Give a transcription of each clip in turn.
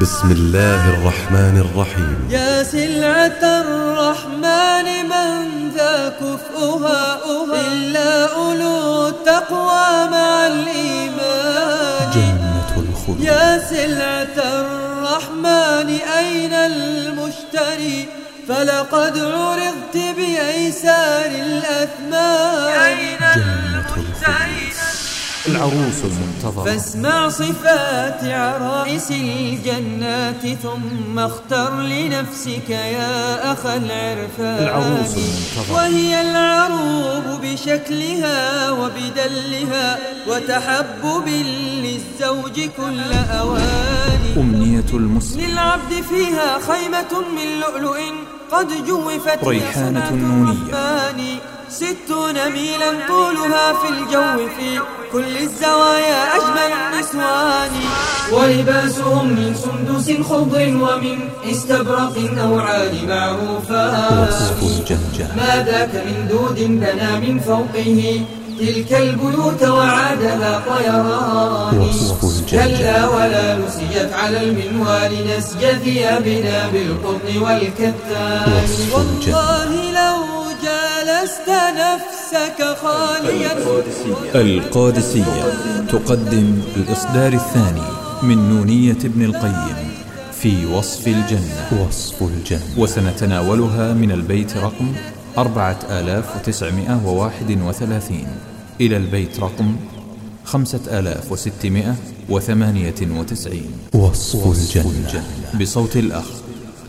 بسم الله الرحمن الرحيم. يا سلعة الرحمن من ذا كفؤها إلا أولو التقوى مع الإيمان. جنة الخلد يا سلعة الرحمن أين المشتري؟ فلقد عرضت بأيسار الأثمان. أين جنة الخلد العروس المنتظرة. فاسمع صفات عرائس الجنات ثم اختر لنفسك يا أخا العرفان. العروس المنتظرة. وهي العروب بشكلها وبدلها وتحبب للزوج كل أوان أمنية المسلم. للعبد فيها خيمة من لؤلؤ قد جوفت ريحانة نونية. ستون ميلا طولها في الجو في كل الزوايا أجمل النسوان ولباسهم من سندس خضر ومن استبرق نوعان معروفات وصف الجنة ما ذاك من دود بنى من فوقه تلك البيوت وعادها طيران. وصف الجنة كلا ولا نسيت على المنوال نسج ثيابنا بالقطن والكتان. وصف الجنة. والله لو جالست نفسك خاليا. القادسية. تقدم الإصدار الثاني من نونية ابن القيم في وصف الجنة. وصف الجنة. وسنتناولها من البيت رقم 4931 إلى البيت رقم 5698 وصف الجنة. بصوت الأخ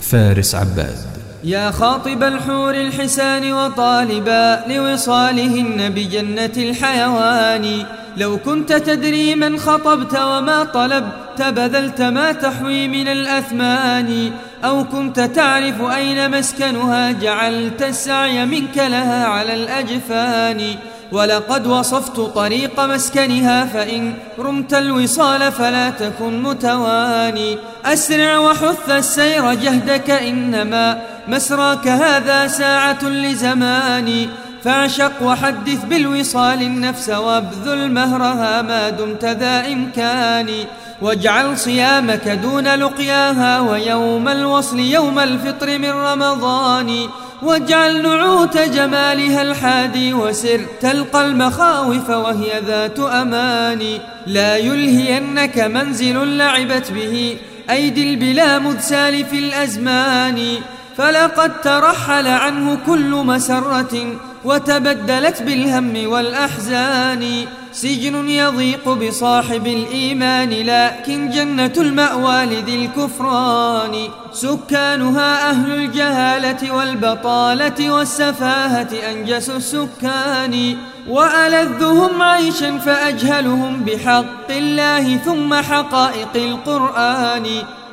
فارس عباد. يا خاطب الحور الحسان وطالبا لوصالهن بجنة الحيوان. لو كنت تدري من خطبت وما طلبت بذلت ما تحوي من الأثمان. أو كنت تعرف أين مسكنها جعلت السعي منك لها على الأجفان. ولقد وصفت طريق مسكنها فإن رمت الوصال فلا تكن متواني. أسرع وحث السير جهدك إنما مسراك هذا ساعة لزماني فاعشق وحدث بالوصال النفس وابذل مهرها ما دمت ذا إمكان. واجعل صيامك دون لقياها ويوم الوصل يوم الفطر من رمضان. واجعل نعوت جمالها الحادي وسر تلقى المخاوف وهي ذات أمان. لا يلهينك منزل لعبت به أيدي البلا مذ سالف الأزمان. فلقد ترحل عنه كل مسرة وتبدلت بالهم والأحزان. سجن يضيق بصاحب الإيمان لكن جنة المأوى لذي الكفران. سكانها أهل الجهالة والبطالة والسفاهة أنجس السكان. وألذهم عيشا فأجهلهم بحق الله ثم حقائق القرآن.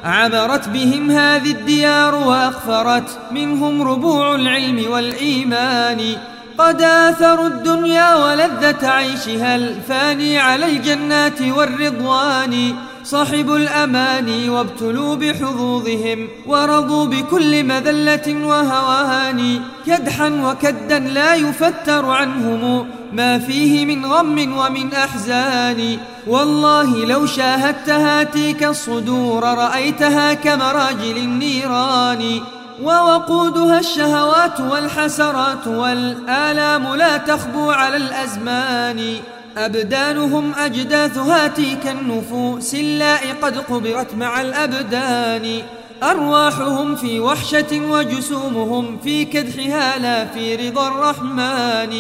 عبرت بهم هذه الديار وأغفرت منهم ربوع العلم والإيمان. قد آثروا الدنيا ولذة عيشها الفاني على الجنات والرضوان. صاحبوا الأماني وابتلوا بحظوظهم ورضوا بكل مذلة وهوان. كدحا وكدا لا يفتر عنهم ما فيه من غم ومن أحزان. والله لو شاهدت هاتيك الصدور رأيتها كمراجل النيران ووقودها الشهوات والحسرات والآلام لا تخبو على الأزمان. أبدانهم أجداث هاتيك النفوس اللاء قد قبرت مع الأبدان. أرواحهم في وحشة وجسومهم في كدحها لا في رضا الرحمن.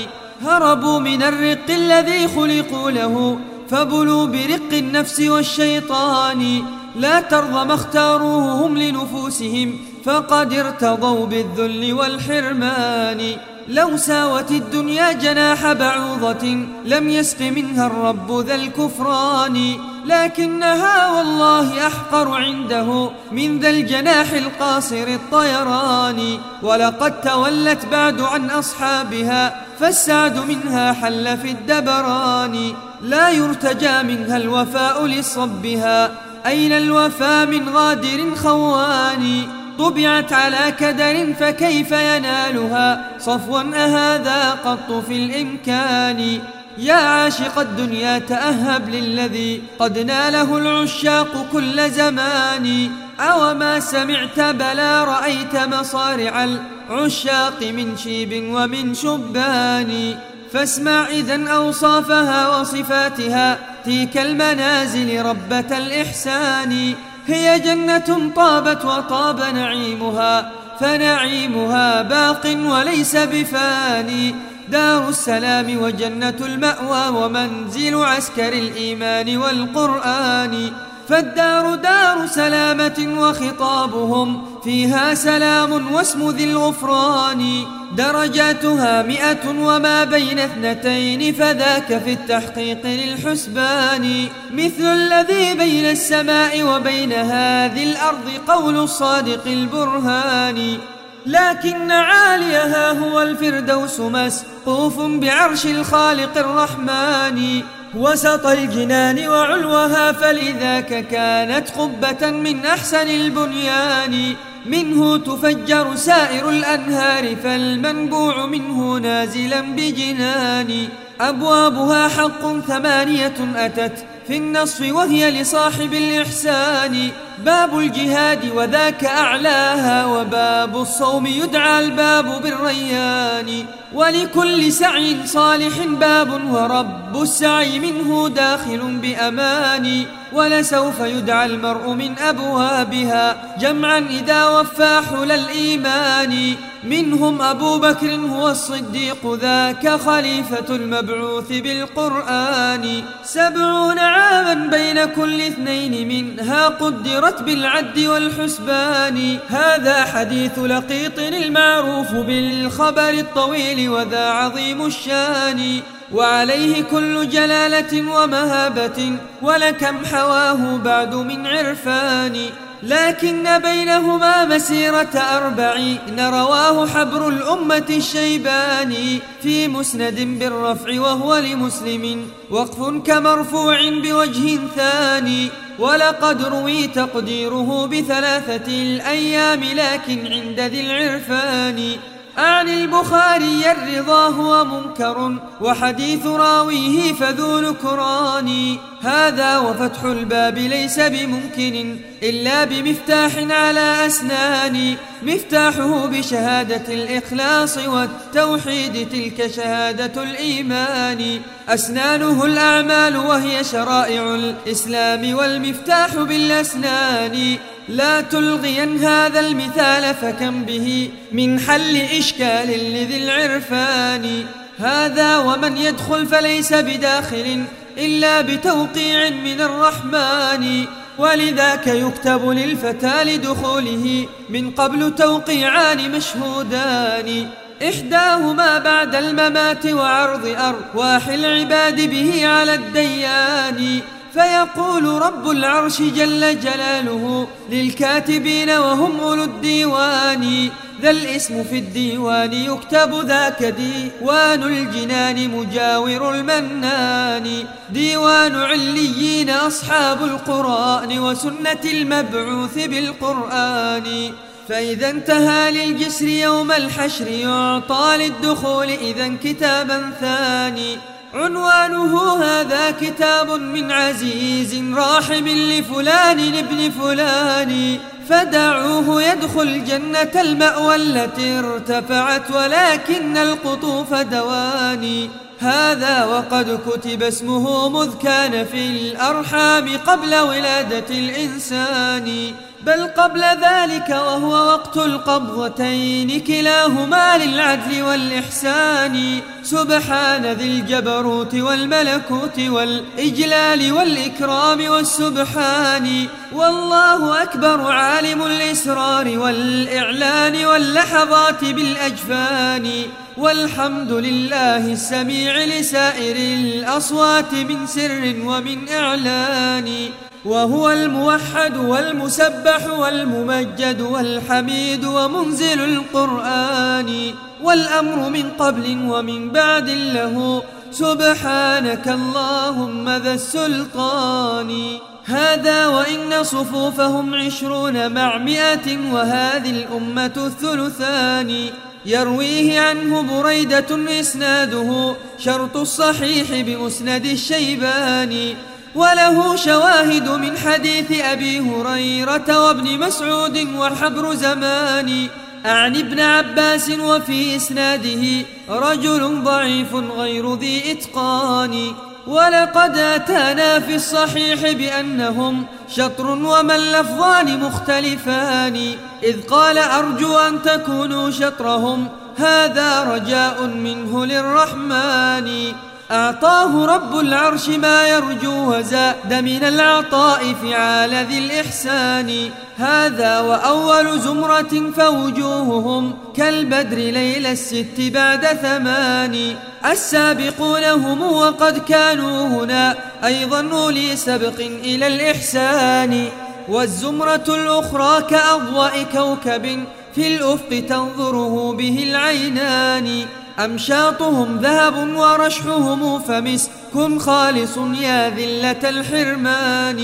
هربوا من الرق الذي خلقوا له فبلوا برق النفس والشيطان. لا ترضى ما اختاروه هم لنفوسهم فقد ارتضوا بالذل والحرمان. لو ساوت الدنيا جناح بعوضة لم يسق منها الرب ذا الكفران. لكنها والله أحقر عنده من ذا الجناح القاصر الطيران. ولقد تولت بعد عن أصحابها فالسعد منها حل في الدبران. لا يرتجى منها الوفاء لصبها أين الوفى من غادر خوان؟ طبعت على كدر فكيف ينالها؟ صفوا أهذا قط في الإمكان. يا عاشق الدنيا تأهب للذي قد ناله العشاق كل زمان. أو ما سمعت بلا رأيت مصارع العشاق من شيب ومن شبان. فاسمع إذا أوصافها وصفاتها تلك المنازل ربة الإحسان. هي جنة طابت وطاب نعيمها فنعيمها باق وليس بفاني. دار السلام وجنة المأوى ومنزل عسكر الإيمان والقرآن. فالدار دار سلامة وخطابهم فيها سلام واسم ذي الغفران. درجاتها مئة وما بين اثنتين فذاك في التحقيق للحسبان. مثل الذي بين السماء وبين هذه الأرض قول الصادق البرهان. لكن عاليها هو الفردوس مسقوف بعرش الخالق الرحمن. وسط الجنان وعلوها فلذاك كانت قبة من أحسن البنيان. منه تفجر سائر الأنهار فالمنبوع منه نازلا بجنان. أبوابها حق ثمانية أتت في النصف وهي لصاحب الإحسان. باب الجهاد وذاك أعلاها وباب الصوم يدعى الباب بالريان. ولكل سعي صالح باب ورب السعي منه داخل بأمان. ولسوف يدعى المرء من أبوابها جمعا إذا وفى حل الإيمان. منهم أبو بكر هو الصديق ذاك خليفة المبعوث بالقرآن. سبعون عاما بين كل اثنين منها قدرت بالعد والحسبان. هذا حديث لقيط المعروف بالخبر الطويل وذا عظيم الشان. وعليه كل جلالة ومهابة ولكم حواه بعد من عرفان. لكن بينهما مسيرة أربعين رواه حبر الأمة الشيباني في مسند بالرفع وهو لمسلم وقف كمرفوع بوجه ثاني. ولقد روي تقديره بثلاثة الأيام لكن عند ذي العرفان. عن البخاري الرضا هو منكر وحديث راويه فذو نكران هذا وفتح الباب ليس بممكن إلا بمفتاح على أسنان. مفتاحه بشهادة الإخلاص والتوحيد تلك شهادة الإيمان. أسنانه الأعمال وهي شرائع الإسلام والمفتاح بالأسنان. لا تلغين هذا المثال فكم به من حل إشكال لذي العرفان. هذا ومن يدخل فليس بداخل إلا بتوقيع من الرحمن. ولذاك يكتب للفتى لدخوله من قبل توقيعان مشهودان. إحداهما بعد الممات وعرض أرواح العباد به على الديان. فيقول رب العرش جل جلاله للكاتبين وهم أولو الديوان. ذا الاسم في الديوان يكتب ذاك ديوان الجنان مجاور المنان. ديوان عليين أصحاب القرآن وسنة المبعوث بالقرآن. فإذا انتهى للجسر يوم الحشر يعطى للدخول إذا كتابا ثاني. عنوانه هذا كتاب من عزيز راحم لفلان ابن فلان فدعوه يدخل جنة المأوى التي ارتفعت ولكن القطوف دواني. هذا وقد كتب اسمه مذ كان في الأرحام قبل ولادة الإنسان. بل قبل ذلك وهو وقت القبضتين كلاهما للعدل والإحسان. سبحان ذي الجبروت والملكوت والإجلال والإكرام والسبحان. والله أكبر عالم الإسرار والإعلان واللحظات بالأجفان. والحمد لله السميع لسائر الأصوات من سر ومن إعلان. وهو الموحد والمسبح والممجد والحميد ومنزل القرآن والأمر من قبل ومن بعد له سبحانك اللهم ذا السلطان. هذا وإن صفوفهم عشرون مع مئة وهذه الأمة الثلثان. يرويه عنه بريدة إسناده شرط الصحيح بمسند الشيباني. وله شواهد من حديث أبي هريرة وابن مسعود وحبر زمان. أعني ابن عباس وفي إسناده رجل ضعيف غير ذي إتقان. ولقد أتانا في الصحيح بأنهم شطر وما اللفظان مختلفان. إذ قال أرجو أن تكونوا شطرهم هذا رجاء منه للرحمن. أعطاه رب العرش ما يرجو وزاد من العطاء فعال ذي الإحسان. هذا وأول زمرة فوجوههم كالبدر ليل الست بعد ثمان. السابقون هم وقد كانوا هنا أيضا أولي سبق إلى الإحسان. والزمرة الأخرى كأضواء كوكب في الأفق تنظره به العينان. أمشاطهم ذهب ورشحهم فمسك خالص يا ذلة الحرمان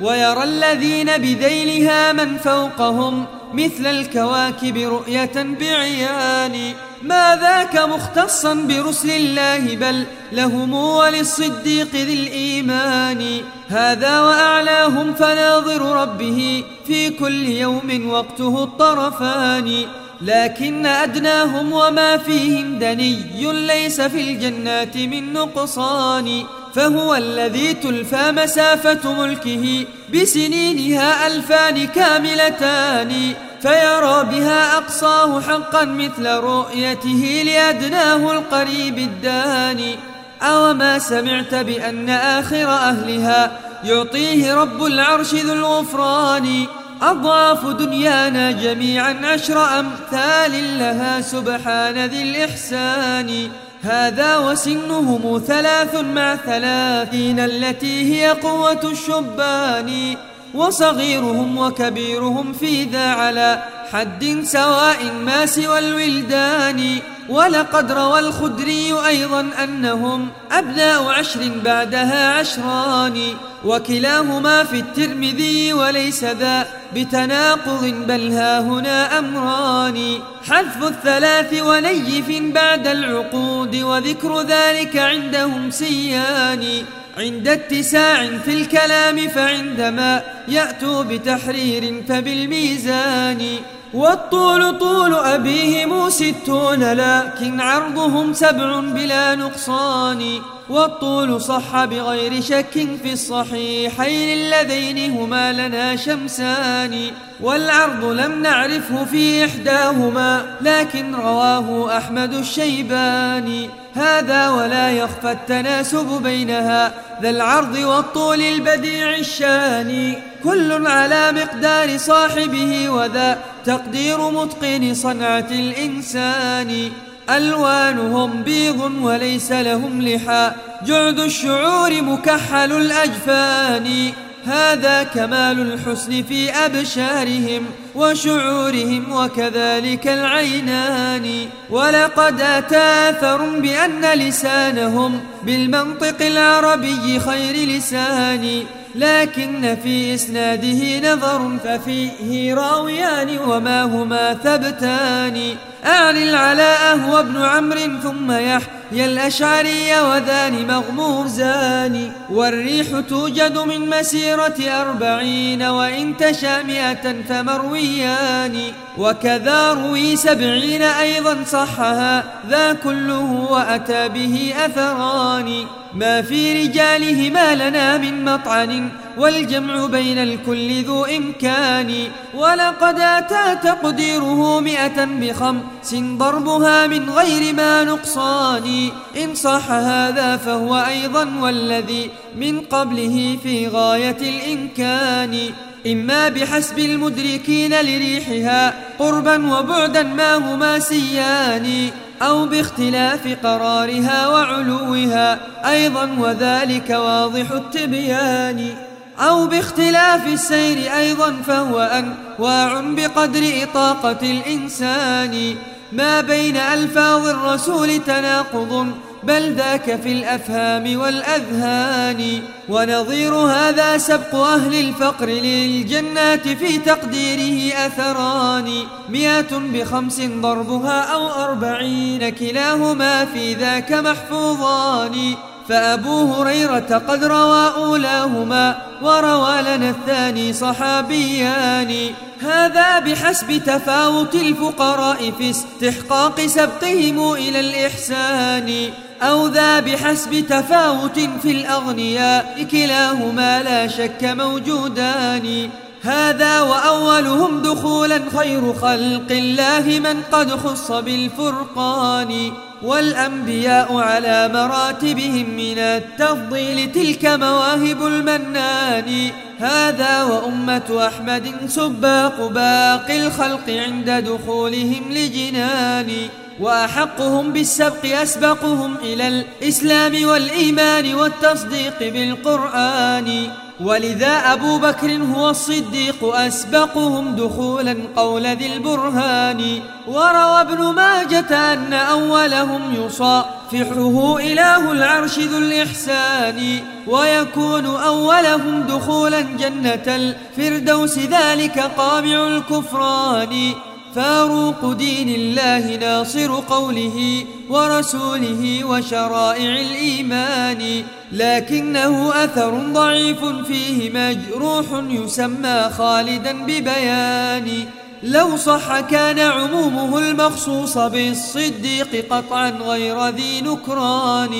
ويرى الذين بذيلها من فوقهم مثل الكواكب رؤية بعيان ما ذاك مختصا برسل الله بل لهم وللصديق ذي الإيمان هذا وأعلاهم فناظر ربه في كل يوم وقته الطرفان لكن أدناهم وما فيهم دني ليس في الجنات من نقصان فهو الذي تلفى مسافة ملكه بسنينها ألفان كاملتان فيرى بها أقصاه حقا مثل رؤيته لأدناه القريب الداني أوما سمعت بأن آخر أهلها يعطيه رب العرش ذو الغفران؟ أضعاف دنيانا جميعا عشر أمثال لها سبحان ذي الإحسان. هذا وسنهم ثلاث مع ثلاثين التي هي قوة الشبان. وصغيرهم وكبيرهم في ذا على حد سواء ما سوى الولدان. ولقد روى الخدري أيضا أنهم أبناء عشر بعدها عشران وكلاهما في الترمذي وليس ذا بتناقض بل ها هنا أمران. حذف الثلاث ونيف بعد العقود وذكر ذلك عندهم سيان. عند اتساع في الكلام فعندما يأتوا بتحرير فبالميزان. والطول طول أبيهم ستون لكن عرضهم سبع بلا نقصان. والطول صح بغير شك في الصحيحين اللذين هما لنا شمسان. والعرض لم نعرفه في إحداهما لكن رواه أحمد الشيباني. هذا ولا يخفى التناسب بينها ذا العرض والطول البديع الشاني كل على مقدار صاحبه وذا تقدير متقن صنعة الإنسان. ألوانهم بيض وليس لهم لحى. جعد الشعور مكحل الأجفان. هذا كمال الحسن في أبشارهم وشعورهم وكذلك العينان. ولقد أتى أثر بأن لسانهم بالمنطق العربي خير لسان. لكن في إسناده نظر ففيه راويان وما هما ثبتان. أعلي العلاء هو ابن عمرو ثم يحيى الأشعري وذان مغموزان والريح توجد من مسيرة أربعين وإن تشى مئة فمرويان. وكذا روي سبعين أيضا صحها ذا كله وأتى به أثران. ما في رجالهما لنا من مطعن والجمع بين الكل ذو إمكان. ولقد أتى تقديره مئة بخمس ضربها من غير ما نقصان. إن صح هذا فهو أيضا والذي من قبله في غاية الإمكان. إما بحسب المدركين لريحها قربا وبعدا ما هما سيان أو باختلاف قرارها وعلوها أيضا وذلك واضح التبيان. أو باختلاف السير أيضا فهو أنواع بقدر إطاقة الإنسان. ما بين ألفاظ الرسول تناقض بل ذاك في الأفهام والأذهان ونظير هذا سبق أهل الفقر للجنات في تقديره أثران مئة بخمس ضربها أو أربعين كلاهما في ذاك محفوظان فأبو هريرة قد روى أولاهما وروى لنا الثاني صحابيان هذا بحسب تفاوت الفقراء في استحقاق سبقهم إلى الإحسان أو ذا بحسب تفاوت في الأغنياء كلاهما لا شك موجودان. هذا وأولهم دخولا خير خلق الله من قد خص بالفرقان. والأنبياء على مراتبهم من التفضيل تلك مواهب المنان. هذا وأمة أحمد سباق باقي الخلق عند دخولهم لجنان. وأحقهم بالسبق أسبقهم إلى الإسلام والإيمان والتصديق بالقرآن. ولذا أبو بكر هو الصديق أسبقهم دخولا قول ذي البرهان. وروى ابن ماجة أن أولهم يصافحه إله العرش ذو الإحسان. ويكون أولهم دخولا جنة الفردوس ذلك قامع الكفران. فاروق دين الله ناصر قوله ورسوله وشرائع الإيمان لكنه أثر ضعيف فيه مجروح يسمى خالدا ببيان. لو صح كان عمومه المخصوص بالصديق قطعا غير ذي نكران.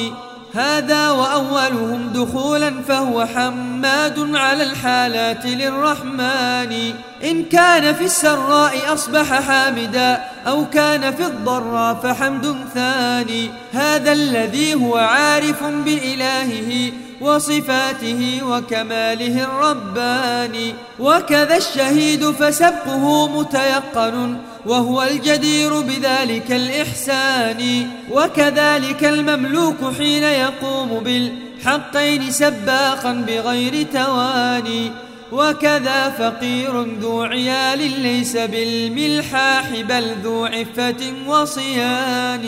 هذا وأولهم دخولا فهو حماد على الحالات للرحمن. إن كان في السراء أصبح حامدا أو كان في الضراء فحمد ثاني. هذا الذي هو عارف بإلهه وصفاته وكماله الرباني. وكذا الشهيد فسبقه متيقن وهو الجدير بذلك الإحسان وكذلك المملوك حين يقوم بالحقين سباقا بغير تواني وكذا فقير ذو عيال ليس بالملحاح بل ذو عفة وصيان.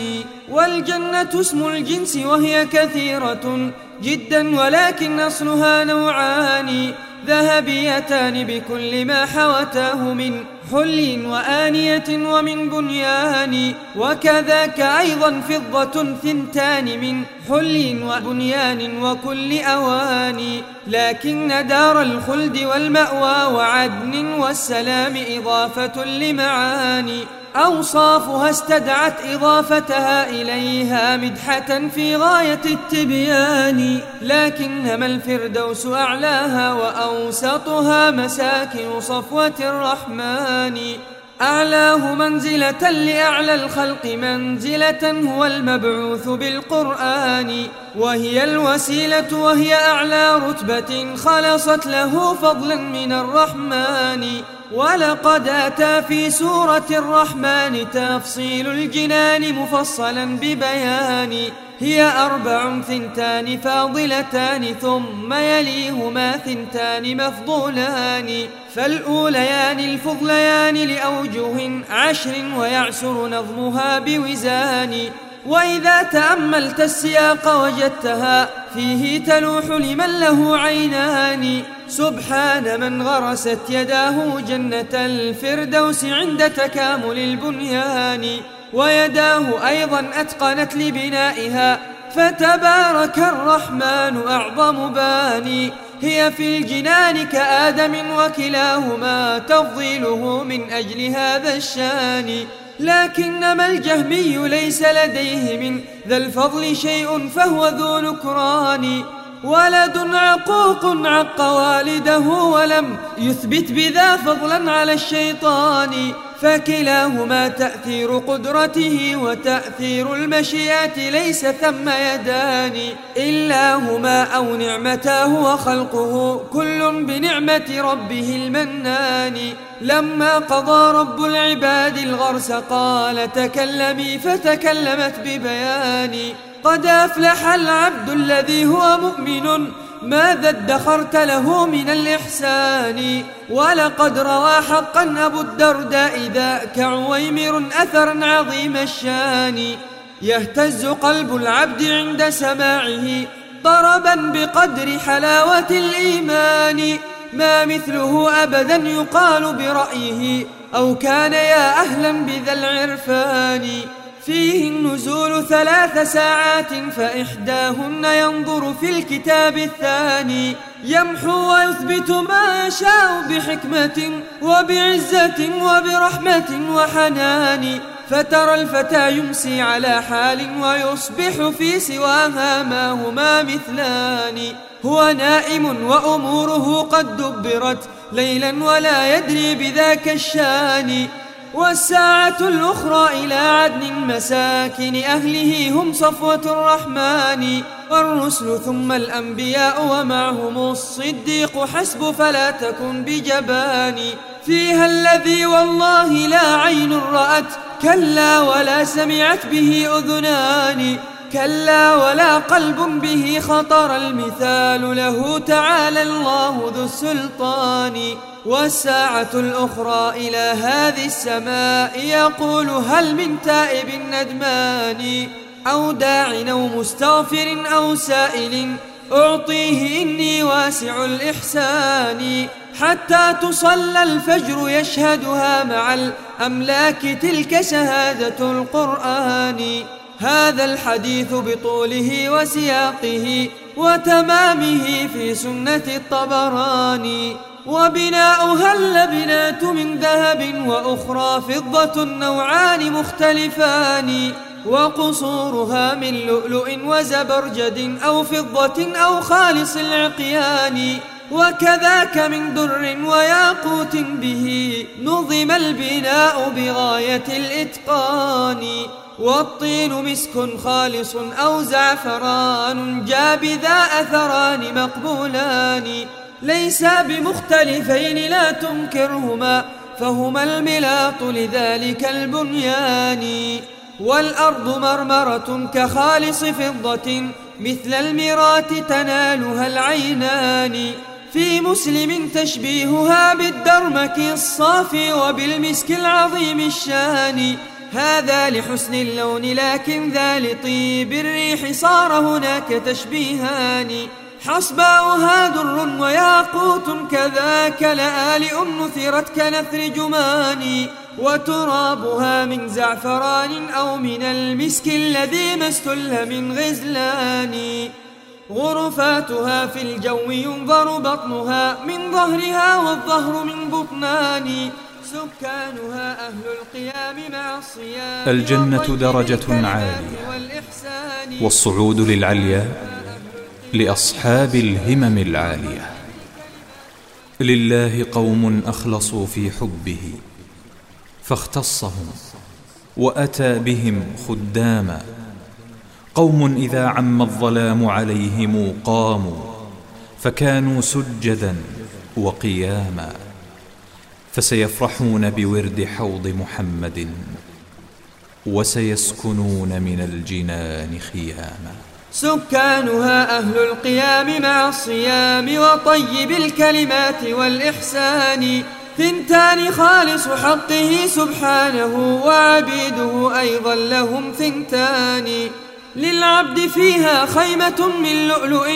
والجنة اسم الجنس وهي كثيرة جدا ولكن أصلها نوعان ذهبيتان بكل ما حوتاه من حل وآنية ومن بنيان وكذاك أيضا فضة ثنتان من حل وبنيان وكل أواني لكن دار الخلد والمأوى وعدن والسلام إضافة لمعاني. أوصافها استدعت إضافتها إليها مدحة في غاية التبيان لكنما الفردوس أعلاها وأوسطها مساكن صفوة الرحمن. أعلاه منزلة لأعلى الخلق منزلة هو المبعوث بالقرآن. وهي الوسيلة وهي أعلى رتبة خلصت له فضلا من الرحمن. ولقد أتى في سورة الرحمن تفصيل الجنان مفصلا ببيان. هي أربع ثنتان فاضلتان ثم يليهما ثنتان مفضولان. فالأوليان الفضليان لأوجه عشر ويعسر نظمها بوزان. وإذا تأملت السياق وجدتها فيه تلوح لمن له عينان. سبحان من غرست يداه جنة الفردوس عند تكامل البنيان ويداه أيضا أتقنت لبنائها فتبارك الرحمن أعظم باني. هي في الجنان كآدم وكلاهما تفضيله من أجل هذا الشان. لكنما الجهمي ليس لديه من ذا الفضل شيء فهو ذو نكران. ولد عقوق عق والده ولم يثبت بذا فضلا على الشيطان فكلاهما تأثير قدرته وتأثير المشيئة ليس ثم يدان. إلا هما أو نعمتاه وخلقه كل بنعمة ربه المنان. لما قضى رب العباد الغرس قال تكلمي فتكلمت ببيان. قد أفلح العبد الذي هو مؤمن. ماذا ادخرت له من الإحسان؟ ولقد روى حقا أبو الدرداء ذاك عويمر أثرا عظيم الشان. يهتز قلب العبد عند سماعه ضربا بقدر حلاوة الإيمان. ما مثله أبدا يقال برأيه. أو كان يا أهلا بذا العرفان. فيه النزول ثلاث ساعات فإحداهن ينظر في الكتاب الثاني يمحو ويثبت ما يشاء بحكمة وبعزة وبرحمة وحنان فترى الفتى يمسي على حال ويصبح في سواها ما هما مثلان. هو نائم وأموره قد دبرت ليلا ولا يدري بذاك الشان. والساعة الأخرى إلى عدن مساكن أهله هم صفوة الرحمن والرسل ثم الأنبياء ومعهم الصديق حسب فلا تكن بجبان. فيها الذي والله لا عين رأت كلا ولا سمعت به أذنان. كلا ولا قلب به خطر المثال له تعالى الله ذو السلطان والساعة الأخرى إلى هذه السماء يقول هل من تائب ندمان أو داع أو مستغفر أو سائل أعطيه إني واسع الإحسان حتى تصلى الفجر يشهدها مع الأملاك تلك شهادة القرآن هذا الحديث بطوله وسياقه وتمامه في سنة الطبراني وبناؤها اللبنات من ذهب وأخرى فضة نوعان مختلفان. وقصورها من لؤلؤ وزبرجد أو فضة أو خالص العقيان. وكذاك من در وياقوت به نظم البناء بغاية الإتقان. والطين مسك خالص أو زعفران جاب ذا أثران مقبولان. ليسا بمختلفين لا تنكرهما فهما الملاط لذلك البنيان. والأرض مرمرة كخالص فضة مثل المرات تنالها العينان. في مسلم تشبيهها بالدرمك الصافي وبالمسك العظيم الشان. هذا لحسن اللون لكن ذا لطيب. الريح صار هناك تشبيهان. حصباؤها در وياقوت كذاك. لآلئ نثرت كنثر جمان. وترابها من زعفران أو من المسك الذي ما استل من غزلان. غرفاتها في الجو ينظر بطنها من ظهرها والظهر من بطنان. سكانها أهل القيام مع الصيام الجنة درجة عالية. والصعود للعلياء لأصحاب الهمم العالية. لله قوم أخلصوا في حبه فاختصهم وأتى بهم خداما. قوم إذا عم الظلام عليهم قاموا فكانوا سجدا وقياما. فسيفرحون بورد حوض محمد وسيسكنون من الجنان خياما. سكانها أهل القيام مع الصيام وطيب الكلمات والإحسان. ثنتان خالص حقه سبحانه وعبيده أيضا لهم ثنتان للعبد فيها خيمة من لؤلؤ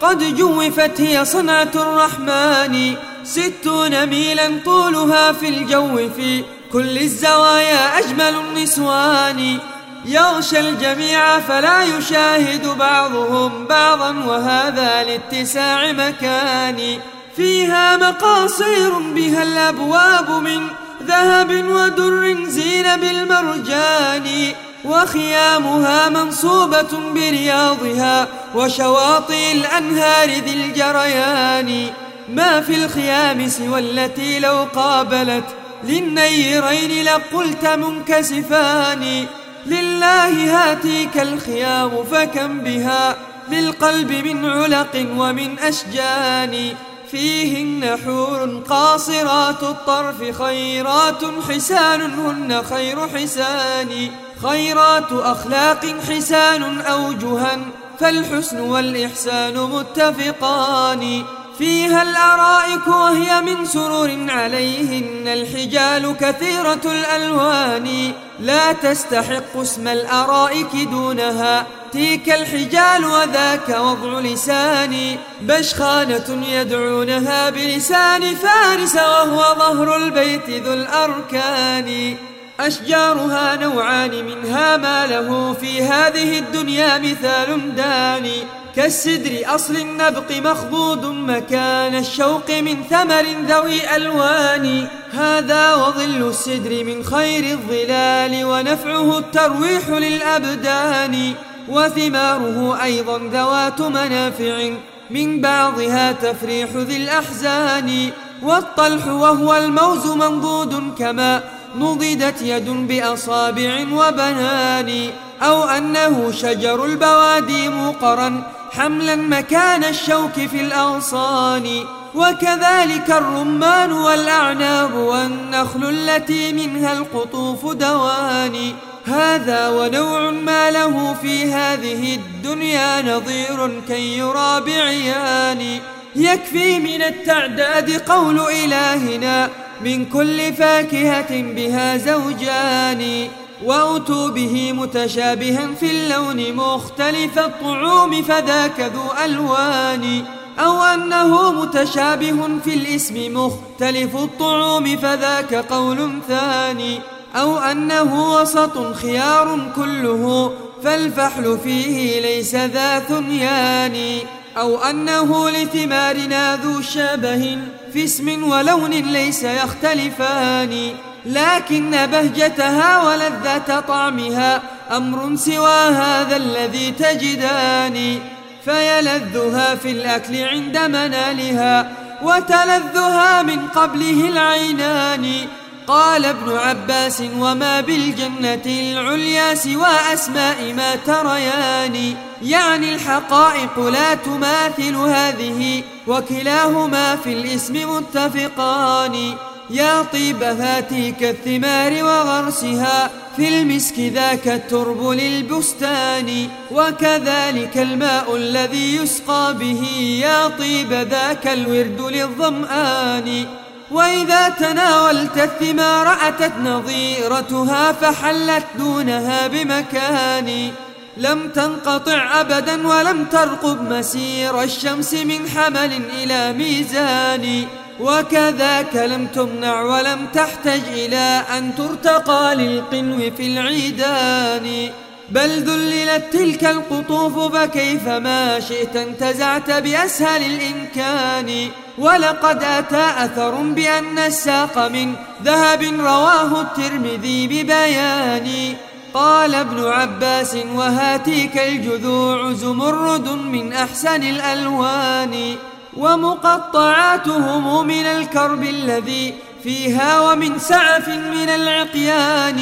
قد جوفت هي صنعة الرحمن. ستون ميلا طولها في الجو في كل الزوايا أجمل النسوان. يغشى الجميع فلا يشاهد بعضهم بعضا وهذا لاتساع مكان. فيها مقاصير بها الأبواب من ذهب ودر زين بالمرجان. وخيامها منصوبة برياضها وشواطئ الأنهار ذي الجريان. ما في الخيام سوى التي لو قابلت. للنيرين لقلت منكسفان. لله هاتيك الخيام فكم بها. للقلب من علق ومن أشجان. فيهن حور قاصرات الطرف خيرات حسان هن خير حسان. خيرات أخلاق حسان أوجها فالحسن والإحسان متفقان. فيها الأرائك وهي من سرور عليهن. الحجال كثيرة الألوان لا تستحق اسم الأرائك دونها. تلك الحجال وذاك وضع لساني بشخانة يدعونها بلسان فارس وهو ظهر البيت ذو الأركان. أشجارها نوعان منها ما له في هذه الدنيا مثال داني كالسدر أصل النبق مخضود مكان الشوق من ثمر ذوي ألوان. هذا وظل السدر من خير الظلال ونفعه الترويح للأبدان. وثماره أيضا ذوات منافع من بعضها تفريح ذي الأحزان. والطلح وهو الموز منضود كما نضدت يد بأصابع وبنان. أو أنه شجر البوادي موقرا حملا مكان الشوك في الأغصان وكذلك الرمان والأعناب والنخل التي منها القطوف دوان. هذا ونوع ما له في هذه الدنيا نظير كي يرى بعيان. يكفي من التعداد قول إلهنا من كل فاكهة بها زوجان. وأتوا به متشابها في اللون مختلف الطعوم فذاك ذو ألوان. أو أنه متشابه في الاسم مختلف الطعوم فذاك قول ثاني. أو أنه وسط خيار كله فالفحل فيه ليس ذا ثنيان. أو أنه لثمارنا ذو شبه في اسم ولون ليس يختلفان. لكن بهجتها ولذة طعمها أمر سوى هذا الذي تجدان فيلذها في الأكل عند منالها وتلذها من قبله العينان. قال ابن عباس وما بالجنة العليا سوى أسماء ما تريان. يعني الحقائق لا تماثل هذه وكلاهما في الاسم متفقان. يا طيب هاتيك الثمار وغرسها في المسك ذاك الترب للبستان وكذلك الماء الذي يسقى به يا طيب ذاك الورد للظمآن. وإذا تناولت الثمار أتت نظيرتها فحلت دونها بمكان. لم تنقطع أبدا ولم ترقب مسير الشمس من حمل إلى ميزان. وكذاك لم تمنع ولم تحتج إلى أن ترتقى للقنو في العيدان. بل ذللت تلك القطوف فكيف ما شئت انتزعت بأسهل الإمكان. ولقد أتى أثر بأن الساق من ذهب رواه الترمذي ببيان. قال ابن عباس وهاتيك الجذوع زمرد من أحسن الألوان. ومقطعاتهم من الكرب الذي فيها ومن سعف من العقيان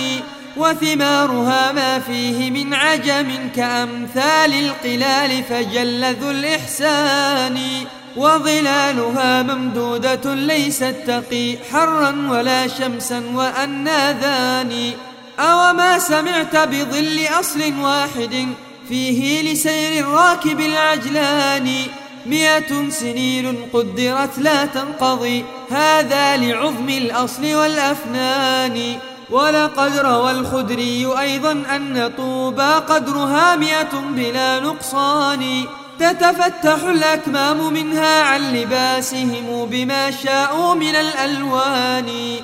وثمارها ما فيه من عجم كأمثال القلال فجل ذو الإحسان. وظلالها ممدودة ليست تقي حرا ولا شمسا وأناذان أوما سمعت بظل أصل واحد فيه لسير الراكب العجلان. مئة سنين قدرت لا تنقضي هذا لعظم الأصل والأفنان. ولقد روى الخدري أيضا أن طوبى قدرها مئة بلا نقصان. تتفتح الأكمام منها عن لباسهم بما شاءوا من الألوان.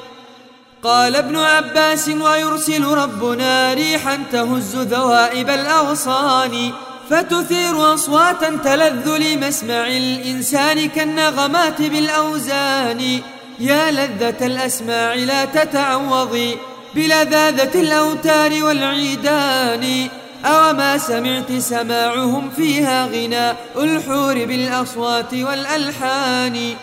قال ابن عباس ويرسل ربنا ريحا تهز ذوائب الأغصان. فتثير أصواتا تلذ لمسمع الإنسان كالنغمات بالأوزان. يا لذة الأسماع لا تتعوضي بلذاذة الأوتار والعيدان. أوما سمعت سماعهم فيها غناء الحور بالأصوات والألحان.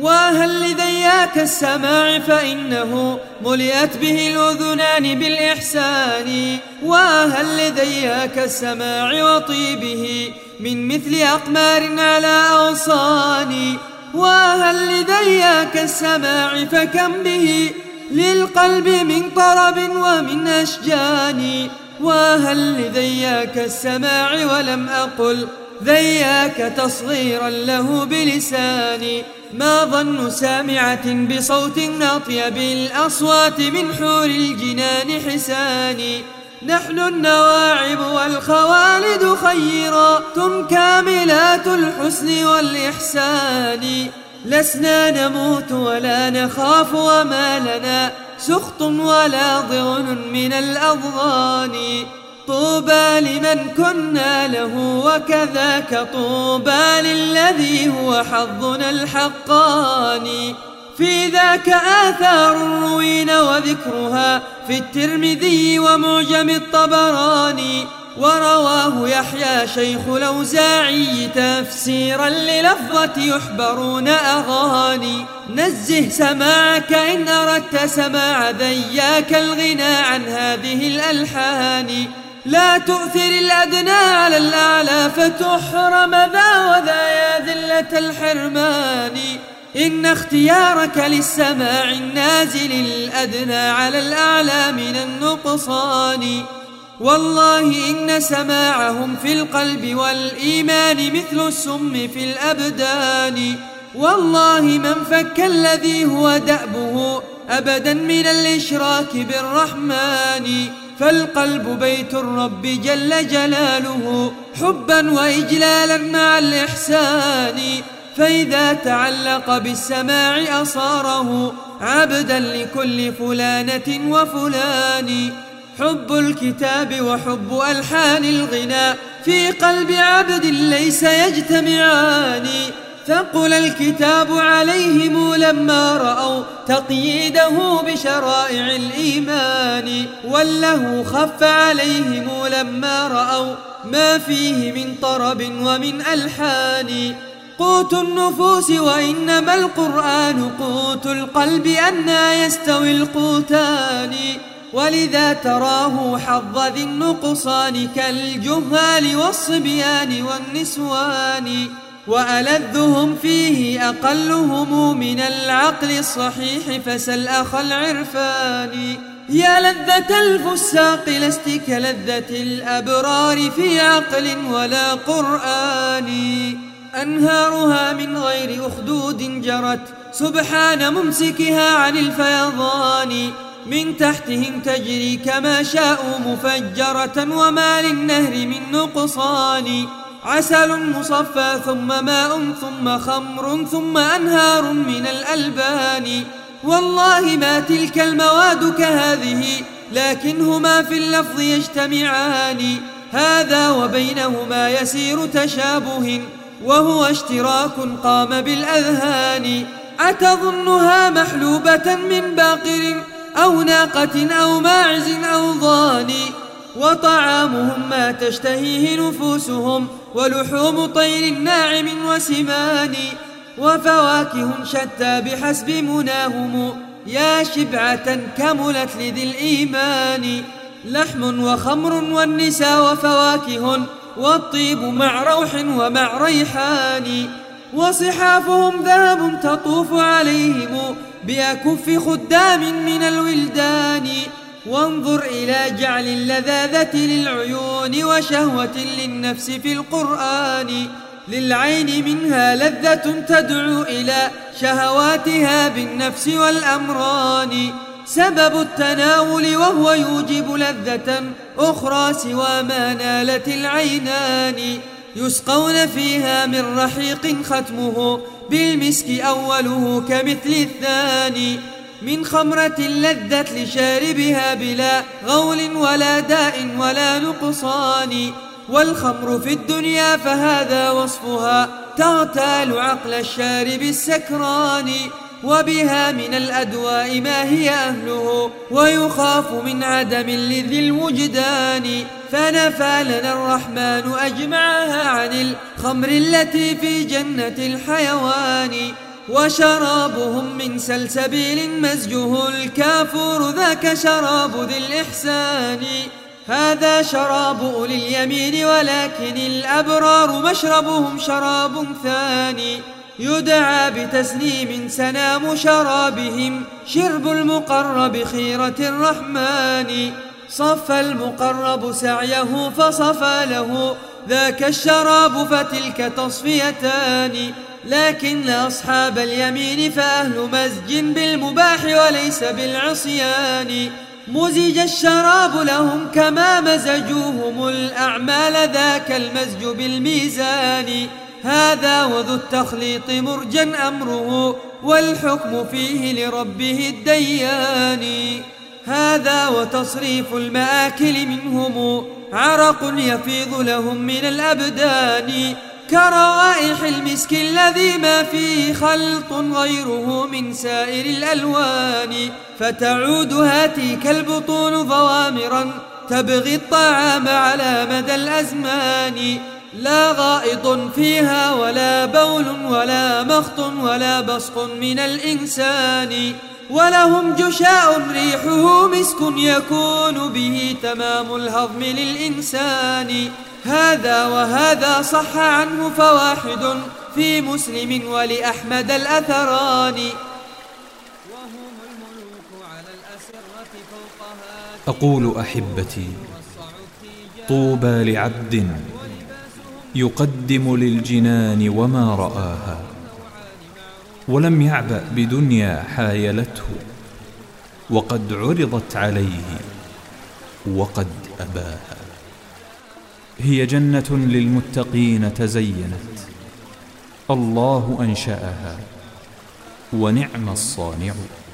وهل لذياك السماع فإنه ملئت به الأذنان بالإحسان؟ وهل لذياك السماع وطيبه من مثل أقمار على أغصان؟ وهل لذياك السماع فكم به للقلب من طرب ومن أشجان؟ وهل لذياك السماع ولم أقل ذياك تصغيرا له بلساني؟ ما ظن سامعة بصوت أطيب الأصوات من حور الجنان حساني نحن النواعب والخوالد خيرات كاملات الحسن والإحسان. لسنا نموت ولا نخاف وما لنا سخط ولا ضغن من الأضغان. طوبى لمن كنا له وكذاك طوبى للذي هو حظنا الحقاني. في ذاك آثار روين وذكرها في الترمذي ومعجم الطبراني. ورواه يحيى شيخ الأوزاعي تفسيرا للفظة يحبرون أغاني. نزه سماعك إن أردت سماع ذياك الغنى عن هذه الألحان. لا تؤثر الأدنى على الأعلى فتحرم ذا وذا يا ذلة الحرمان. إن اختيارك للسماع النازل الأدنى على الأعلى من النقصان. والله إن سماعهم في القلب والإيمان مثل السم في الأبدان. والله من فك الذي هو دأبه أبدا من الإشراك بالرحمن. فالقلب بيت الرب جل جلاله حبا وإجلالا مع الإحسان. فإذا تعلق بالسماع أصاره عبدا لكل فلانة وفلان. حب الكتاب وحب ألحان الغناء في قلب عبد ليس يجتمعان. ثقل الكتاب عليهم لما رأوا تقييده بشرائع الإيمان وله خف عليهم لما رأوا ما فيه من طرب ومن ألحان. قوت النفوس وإنما القرآن قوت القلب أنا يستوي القوتان. ولذا تراه حظ ذي النقصان كالجهال والصبيان والنسوان. وألذهم فيه أقلهم من العقل الصحيح فسل أخ العرفان. يا لذة الفساق لست كلذة الأبرار في عقل ولا قرآن. أنهارها من غير أخدود جرت سبحان ممسكها عن الفيضان. من تحتهم تجري كما شاءوا مفجرة وما للنهر من نقصان. عسل مصفى ثم ماء ثم خمر ثم أنهار من الألبان. والله ما تلك المواد كهذه لكنهما في اللفظ يجتمعان. هذا وبينهما يسير تشابه وهو اشتراك قام بالأذهان. أتظنها محلوبة من باقر أو ناقة أو ماعز أو ضان وطعامهم ما تشتهيه نفوسهم ولحوم طير ناعم وسمان وفواكه شتى بحسب مناهم يا شبعة كملت لذي الإيمان لحم وخمر والنساء وفواكه والطيب مع روح ومع ريحان وصحافهم ذهب تطوف عليهم بأكف خدام من الولدان وانظر إلى جعل اللذاذة للعيون وشهوة للنفس في القرآن. للعين منها لذة تدعو إلى شهواتها بالنفس والأمران. سبب التناول وهو يوجب لذة أخرى سوى ما نالت العينان. يسقون فيها من رحيق ختمه بالمسك أوله كمثل الثاني. من خمرة لذت لشاربها بلا غول ولا داء ولا نقصان والخمر في الدنيا فهذا وصفها تغتال عقل الشارب السكران وبها من الأدواء ما هي أهله ويخاف من عدم لذي الوجدان. فنفى لنا الرحمن أجمعها عن الخمر التي في جنة الحيوان. وشرابهم من سلسبيل مزجه الكافور ذاك شراب ذي الإحسان. هذا شراب أولي اليمين ولكن الأبرار مشربهم شراب ثاني. يدعى بتسليم سنام شرابهم شرب المقرب خيرة الرحمن. صف المقرب سعيه فصفى له ذاك الشراب فتلك تصفيتان. لكن أصحاب اليمين فأهل مزج بالمباح وليس بالعصيان مزج الشراب لهم كما مزجوهم الأعمال ذاك المزج بالميزان. هذا وذو التخليط مرجا أمره والحكم فيه لربه الديان. هذا وتصريف المآكل منهم عرق يفيض لهم من الأبدان. كروائح المسك الذي ما فيه خلط غيره من سائر الألوان فتعود هاتيك البطون ضوامرا تبغي الطعام على مدى الأزمان. لا غائط فيها ولا بول ولا مخط ولا بصق من الإنسان ولهم جشاء ريحه مسك يكون به تمام الهضم للإنسان. هذا وهذا صح عنه فواحد في مسلم ولأحمد الأثران. وهم الملوك على الأسرة فوقها أقول أحبتي طوبى لعبد يقدم للجنان وما رآها ولم يعبأ بدنيا حايلته وقد عرضت عليه وقد أباها. هي جنة للمتقين تزينت. الله أنشأها ونعم الصانع.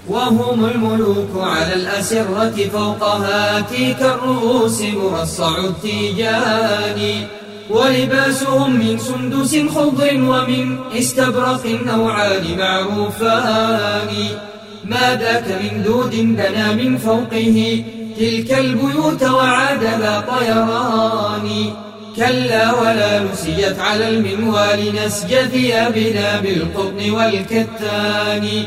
وهم الملوك على الأسرة فوقها تيك الرؤوس مرصع التيجان. ولباسهم من سندس خضر ومن استبرق نوعان معروفان. ما ذاك من دود بنى من فوقه تلك البيوت وعاد لا طيران. كلا ولا نسيت على المنوال نسج ثيابنا بالقطن والكتان.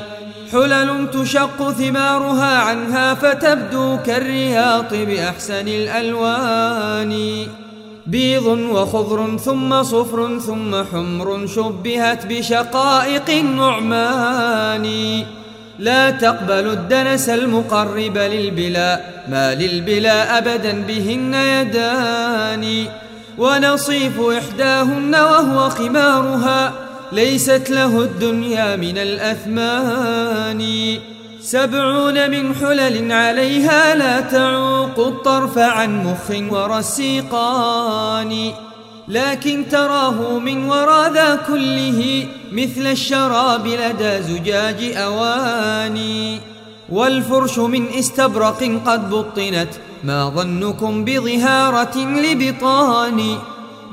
حلل تشق ثمارها عنها فتبدو كالرياط بأحسن الألوان. بيض وخضر ثم صفر ثم حمر شبهت بشقائق النعمان. لا تقبل الدنس المقرب للبلا ما للبلا أبدا بهن يدان. ونصيف إحداهن وهو خمارها ليست له الدنيا من الأثمان. سبعون من حلل عليها لا تعوق الطرف عن مخ ورسيقان. لكن تراه من وراء ذا كله مثل الشراب لدى زجاج أواني. والفرش من استبرق قد بطنت ما ظنكم بظهارة لبطان.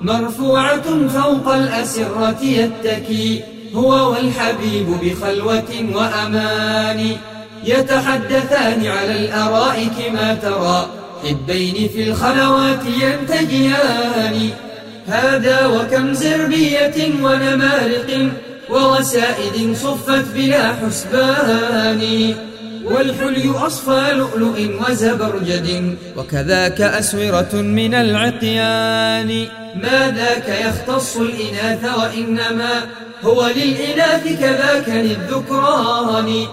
مرفوعة فوق الأسرة يتكي هو والحبيب بخلوة وأمان. يتحدثان على الأرائك ما ترى حبين في الخلوات ينتجيان. هذا وكم زربية ونمارق ووسائد صفت بلا حسبان. والحلي أصفى لؤلؤ وزبرجد وكذاك أسورة من العقيان. ما ذاك يختص الإناث وإنما هو للإناث كذاك للذكران.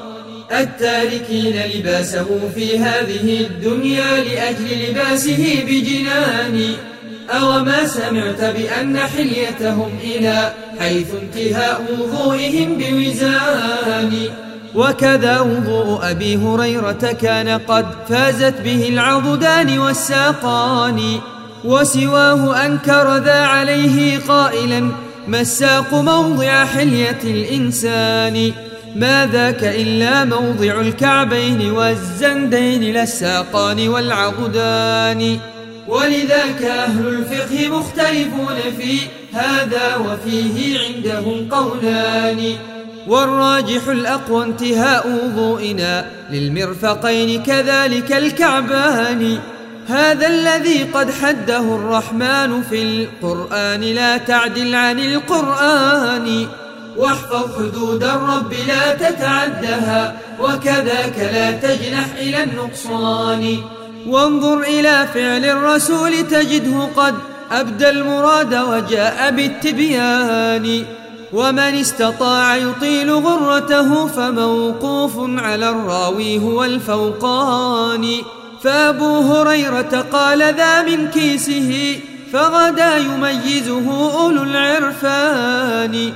التاركين لباسه في هذه الدنيا لأجل لباسه بجنان. أو ما سمعت بأن حليتهم إلى حيث انتهاء وضوئهم بوزان. وكذا وضوء أبي هريرة كان قد فازت به العضدان والساقان. وسواه أنكر ذا عليه قائلا ما الساق موضع حلية الإنسان؟ ما ذاك إلا موضع الكعبين والزندين للساقان والعضدان. ولذاك أهل الفقه مختلفون في هذا وفيه عندهم قولان. والراجح الأقوى انتهاء وضوئنا للمرفقين كذلك الكعبان. هذا الذي قد حده الرحمن في القرآن لا تعدل عن القرآن. واحفظ حدود الرب لا تتعدها وكذاك لا تجنح إلى النقصان. وانظر إلى فعل الرسول تجده قد أبدى المراد وجاء بالتبيان. ومن استطاع يطيل غرته فموقوف على الراوي هو الفوقان. فأبو هريرة قال ذا من كيسه فغدا يميزه أولو العرفان.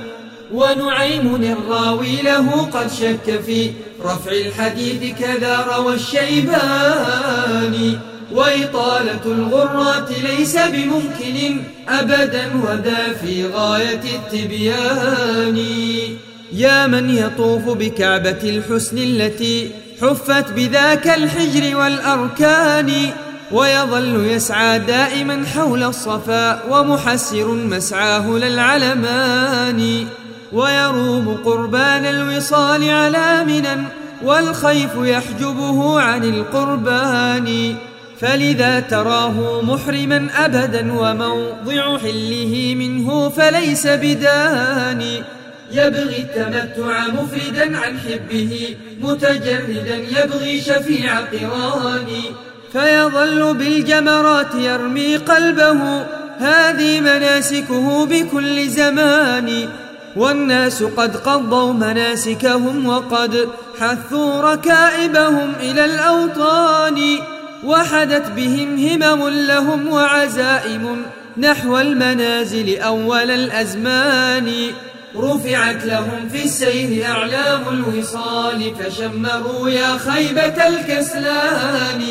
ونعيم الراوي له قد شك في رفع الحديث كذا روى الشيباني وإطالة الغرات ليس بممكن أبدا وذا في غاية التبيان يا من يطوف بكعبة الحسن التي حفت بذاك الحجر والأركان ويظل يسعى دائما حول الصفا ومحسر مسعاه للعلمان. ويروم قربان الوصال على منا والخيف يحجبه عن القربان. فلذا تراه محرما أبدا وموضع حله منه فليس بداني يبغي التمتع مفردا عن حبه متجردا يبغي شفيع قراني فيظل بالجمرات يرمي قلبه هذه مناسكه بكل زمان. والناس قد قضوا مناسكهم وقد حثوا ركائبهم إلى الأوطان وحدت بهم همم لهم وعزائم نحو المنازل أول الأزمان. رفعت لهم في السير أعلام الوصال فشمروا يا خيبة الكسلان.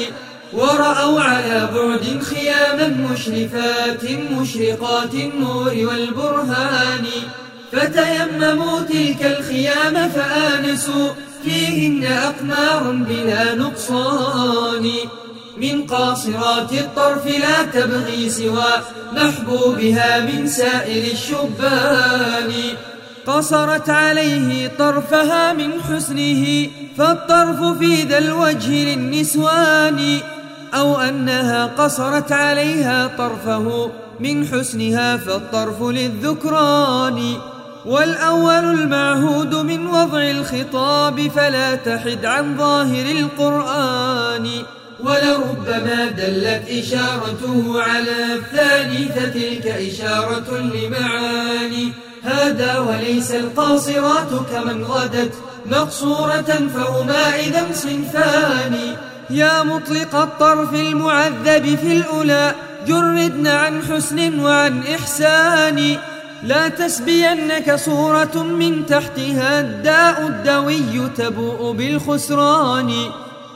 ورأوا على بعد خياما مشرفات مشرقات النور والبرهان. فتيمموا تلك الخيام فآنسوا فيهن أقمار بلا نقصان. من قاصرات الطرف لا تبغي سوى محبوبها من سائر الشبان. قصرت عليه طرفها من حسنه فالطرف في ذا الوجه للنسوان. أو أنها قصرت عليها طرفه من حسنها فالطرف للذكران. والأول المعهود من وضع الخطاب فلا تحد عن ظاهر القرآن. ولربما دلت إشارته على الثاني فتلك إشارة لمعاني. هذا وليس القاصرات كمن غدت مقصورة فهما إذا صنفان. يا مطلق الطرف المعذب في الأولى جردن عن حسن وعن إحسان. لا تسبينك صورة من تحتها الداء الدوي تبوء بالخسران.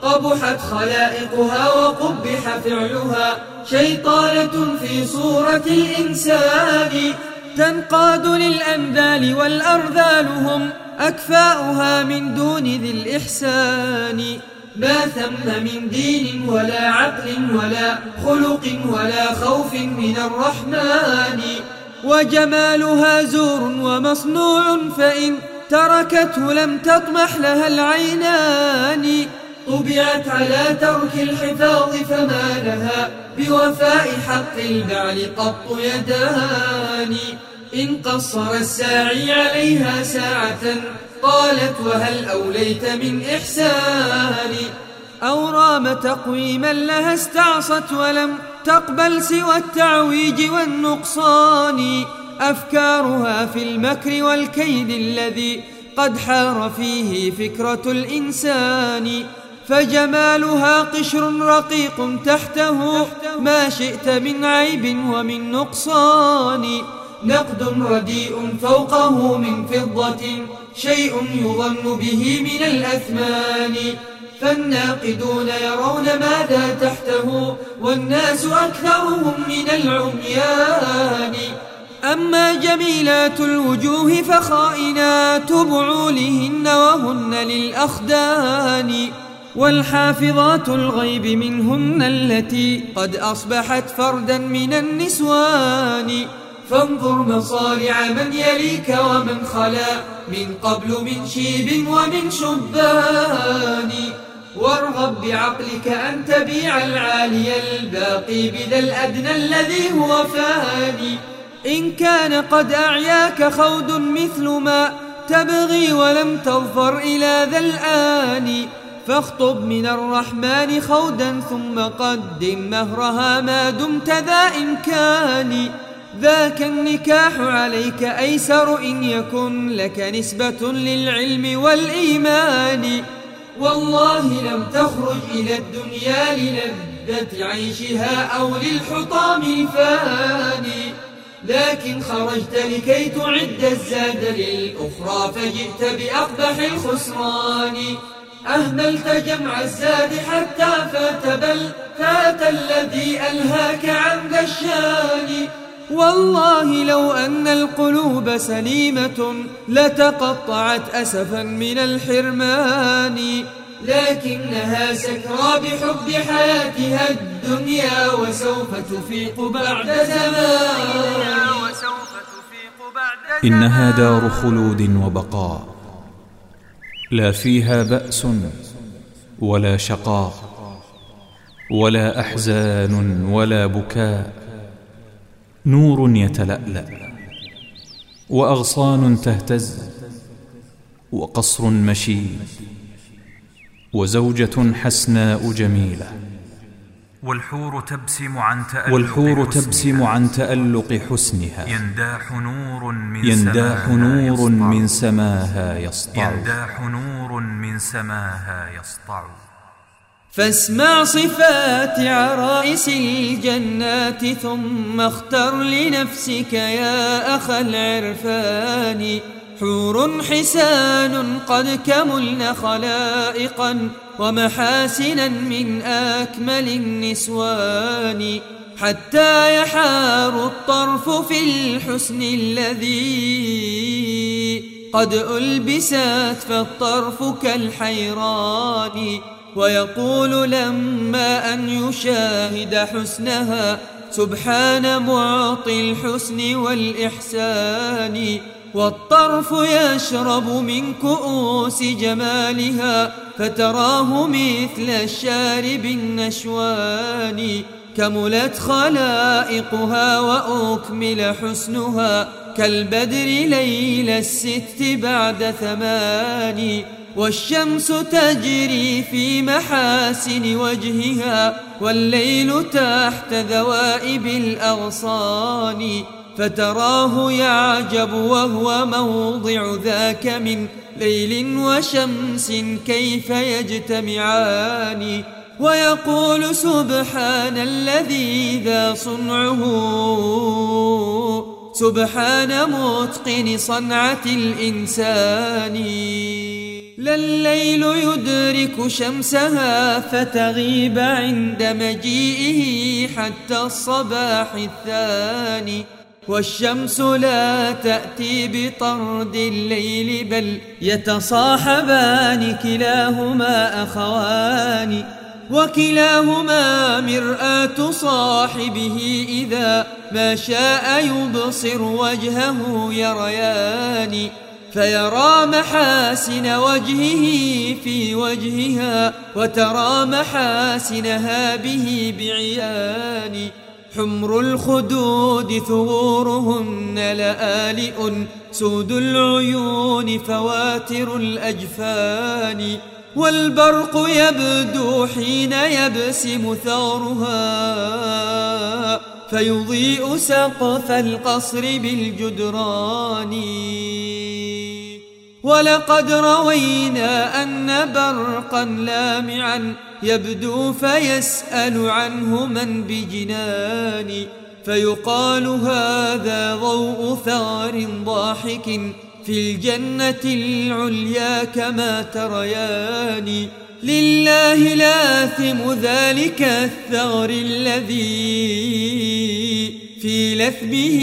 قبحت خلائقها وقبح فعلها شيطانة في صورة الإنسان. تنقاد للأنذال والأرذال هم أكفاؤها من دون ذي الإحسان. ما ثم من دين ولا عقل ولا خلق ولا خوف من الرحمن. وجمالها زور ومصنوع فإن تركته لم تطمح لها العينان. طبعت على ترك الحفاظ فما لها بوفاء حق البعل قط يدان. إن قصر الساعي عليها ساعة قالت وهل أوليت من إحسان؟ أو رام تقويما لها استعصت ولم تقبل سوى التعويج والنقصان. أفكارها في المكر والكيد الذي قد حار فيه فكرة الإنسان. فجمالها قشر رقيق تحته. ما شئت من عيب ومن نقصان. نقد رديء فوقه من فضة. شيء يظن به من الأثمان. فالناقدون يرون ماذا تحته والناس أكثرهم من العميان. أما جميلات الوجوه فخائنات بعولهن وهن للأخدان والحافظات الغيب منهن التي قد أصبحت فردا من النسوان. فانظر مصارع من يليك ومن خلا من قبل من شيب ومن شبان. وارغب بعقلك أن تبيع العالي الباقي بذا الأدنى الذي هو فاني. إن كان قد أعياك خود مثل ما تبغي ولم تظفر إلى ذا الآن. فاخطب من الرحمن خودا ثم قدم مهرها ما دمت ذا إمكان. ذاك النكاح عليك أيسر إن يكن لك نسبة للعلم والإيمان. والله لم تخرج إلى الدنيا للذ للذة عيشها أو للحطام الفاني. لكن خرجت لكي تعد الزاد للأخرى فجئت بأقبح الخسران. أهملت جمع الزاد حتى فات بل فات الذي ألهاك عن ذا الشان والله لو أن القلوب سليمة لتقطعت أسفا من الحرمان. لكنها سكرى بحب حياتها الدنيا وسوف تفيق بعد زمان. إنها دار خلود وبقاء. لا فيها بأس ولا شقاء ولا أحزان ولا بكاء. نور يتلألأ وأغصان تهتز وقصر مشيد وزوجة حسناء جميلة والحور تبسم عن تألق والحور حسنها. تبسم عن تألق حسنها ينداح نور من ينداح سماها نور. من سماها يسطع ينداح نور من سماها يسطع فاسمع صفات عرائس الجنات ثم اختر لنفسك يا أخ العرفان. حور حسان قد كملن خلائقا ومحاسنا من أكمل النسوان. حتى يحار الطرف في الحسن الذي قد ألبست فالطرف كالحيران. ويقول لما أن يشاهد حسنها سبحان معطي الحسن والإحسان. والطرف يشرب من كؤوس جمالها فتراه مثل الشارب النشوان. كملت خلائقها وأكمل حسنها كالبدر ليل الست بعد ثمان. والشمس تجري في محاسن وجهها والليل تحت ذوائب الأغصان فتراه يعجب وهو موضع ذاك من ليل وشمس كيف يجتمعان. ويقول سبحان الذي ذا صنعه سبحان متقن صنعة الإنسان. لا الليل يدرك شمسها فتغيب عند مجيئه حتى الصباح الثاني. والشمس لا تأتي بطرد الليل بل يتصاحبان كلاهما أخوان. وكلاهما مرآة صاحبه إذا ما شاء يبصر وجهه يريان. فيرى محاسن وجهه في وجهها وترى محاسنها به بعيان. حمر الخدود ثغورهن لآلئ سود العيون فواتر الأجفان. والبرق يبدو حين يبسم ثغرها. فيضيء سقف القصر بالجدران. ولقد روينا أن برقا لامعا يبدو فيسأل عنه من بجنان. فيقال هذا ضوء ثغر ضاحك في الجنة العليا كما تريان. لله لاثم ذلك الثغر الذي في لثمه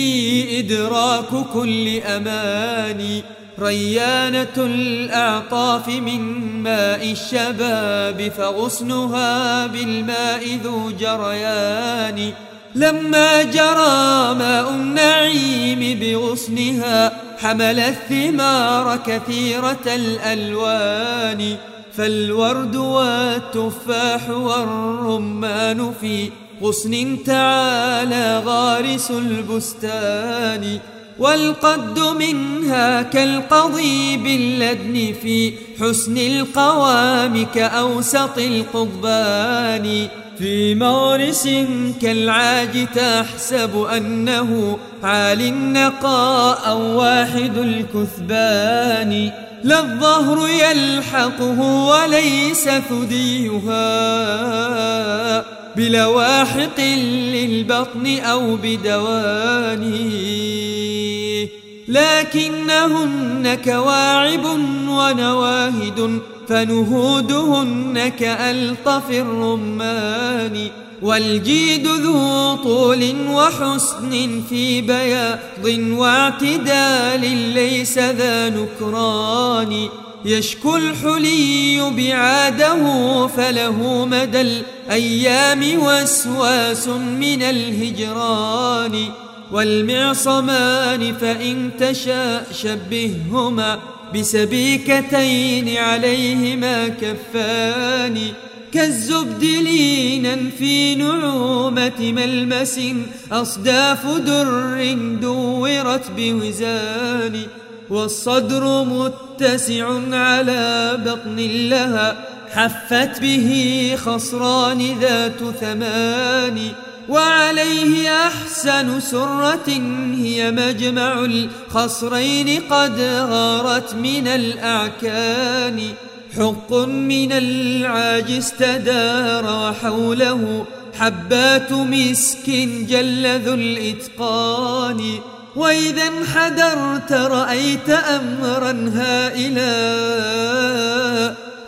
إدراك كل أمان ريانة الأعطاف من ماء الشباب فغصنها بالماء ذو جريان لما جرى ماء النعيم بغصنها حمل الثمار كثيرة الألوان فالورد والتفاح والرمان في غصن تعالى غارس البستان والقد منها كالقضيب اللدن في حسن القوام كأوسط القضبان. في مغرس كالعاج تحسب أنه عال النقاء أو واحد الكثبان. لا الظهر يلحقه وليس ثديها. بلواحق للبطن أو بدواني لكنهن كواعب ونواهد فنهودهن كألطف الرمان. والجيد ذو طول وحسن في بياض واعتدال ليس ذا نكران. يشكو الحلي بعاده فله مدى الأيام وسواس من الهجران. والمعصمان فإن تشاء شبههما بسبيكتين عليهما كفان. كالزبد لينا في نعومة ملمس أصداف در دورت بوزان والصدر متسع على بطن لها حفت به خصران ذات ثمان وعليه أحسن سرة هي مجمع الخصرين قد غارت من الأعكان حق من العاج استدار وحوله حبات مسك جل ذو الإتقان. وإذا انحدرت رأيت أمرا هائلا.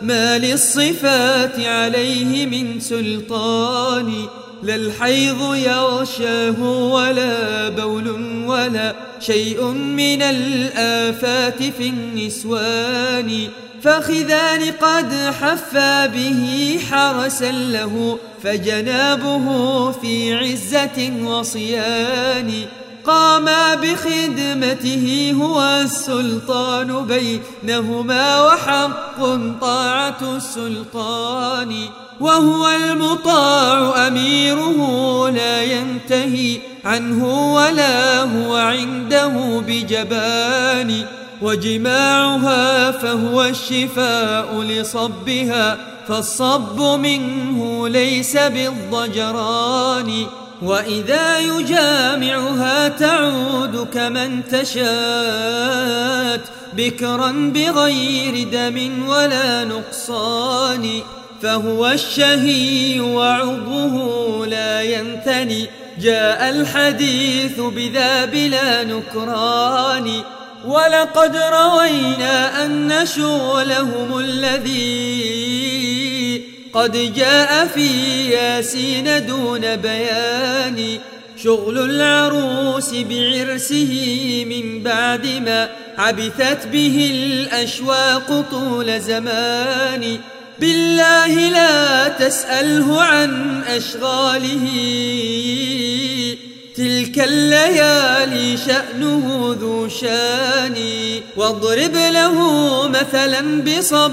ما للصفات عليه من سلطان. لا الحيض يغشاه ولا بول ولا شيء من الآفات في النسوان. فخذان قد حفى به حرسا له فجنابه في عزة وصيان قاما بخدمته هو السلطان بينهما وحق طاعة السلطان وهو المطاع أميره لا ينتهي عنه ولا هو عنده بجبان وجماعها فهو الشفاء لصبها فالصب منه ليس بالضجران. وإذا يجامعها تعود كمن تشات بكرا بغير دم ولا نقصان. فهو الشهي وعضه لا ينثني جاء الحديث بذا بلا نكران. ولقد روينا أن شغلهم الذي قد جاء في ياسين دون بيان. شغل العروس بعرسه من بعد ما عبثت به الأشواق طول زمان. بالله لا تسأله عن أشغاله. تلك الليالي شأنه ذو شان واضرب له مثلا بصب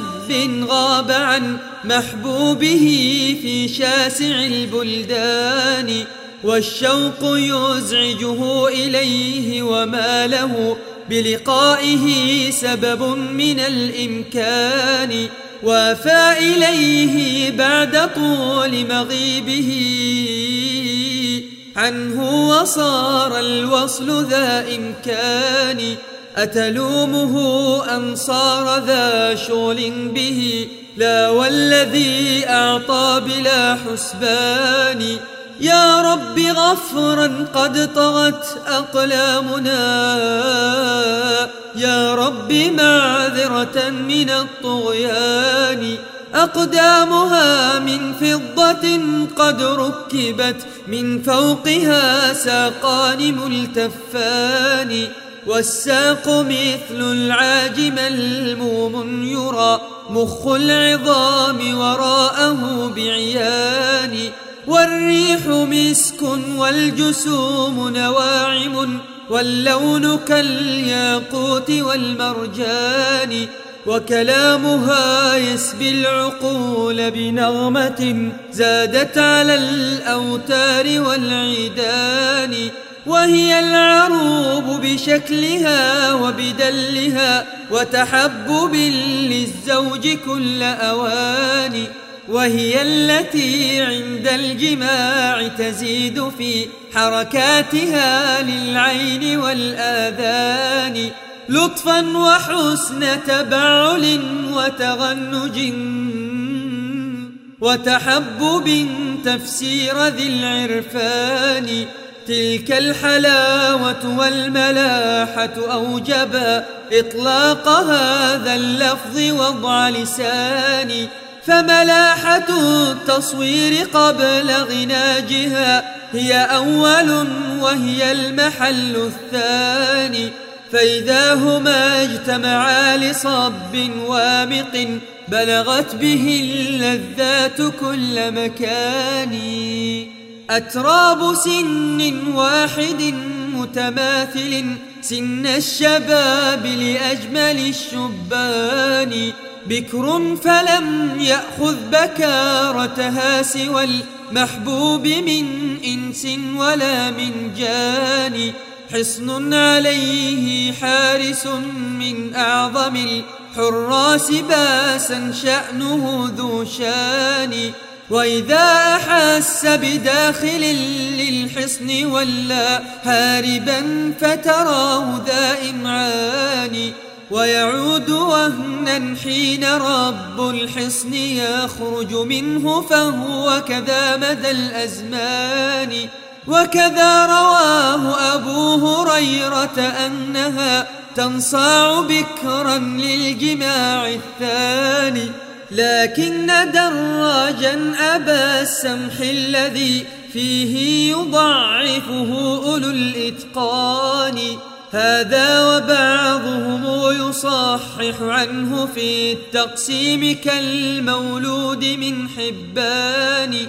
غاب عن محبوبه في شاسع البلدان والشوق يزعجه إليه وما له بلقائه سبب من الإمكان وافى إليه بعد طول مغيبه. عنه وصار الوصل ذا إمكان أتلومه أن صار ذا شغل به؟ لا والذي أعطى بلا حسبان. يا رب غفرا قد طغت أقلامنا. يا رب معذرة من الطغيان. أقدامها من فضة قد ركبت من فوقها ساقان ملتفان. والساق مثل العاج ملموم يرى مخ العظام وراءه بعيان. والريح مسك والجسوم نواعم واللون كالياقوت والمرجان. وكلامها يسبي العقول بنغمة زادت على الأوتار والعيدان وهي العروب بشكلها وبدلها وتحبب للزوج كل أوان وهي التي عند الجماع تزيد في حركاتها للعين والآذان. لطفا وحسن تبعل وتغنج وتحبب تفسير ذي العرفان. تلك الحلاوة والملاحة أوجبا إطلاق هذا اللفظ وضع لساني فملاحة التصوير قبل غناجها هي أول وهي المحل الثاني. فإذا هما اجتمعا لصب وامق بلغت به اللذات كل مكان. أتراب سن واحد متماثل سن الشباب لأجمل الشبان. بكر فلم يأخذ بكارتها سوى المحبوب من إنس ولا من جان. حصن عليه حارس من أعظم الحراس باسا شأنه ذو شان. وإذا أحس بداخل للحصن ولا هاربا فتراه ذا إمعان. ويعود وهنا حين رب الحصن يخرج منه فهو كذا مدى الأزمان. وكذا رواه أبو هريرة أنها تنصاع بكرا للجماع الثاني لكن دراجا أبا السمح الذي فيه يضعفه أولو الإتقان. هذا وبعضهم يصحح عنه في التقسيم كالمولود من حبان.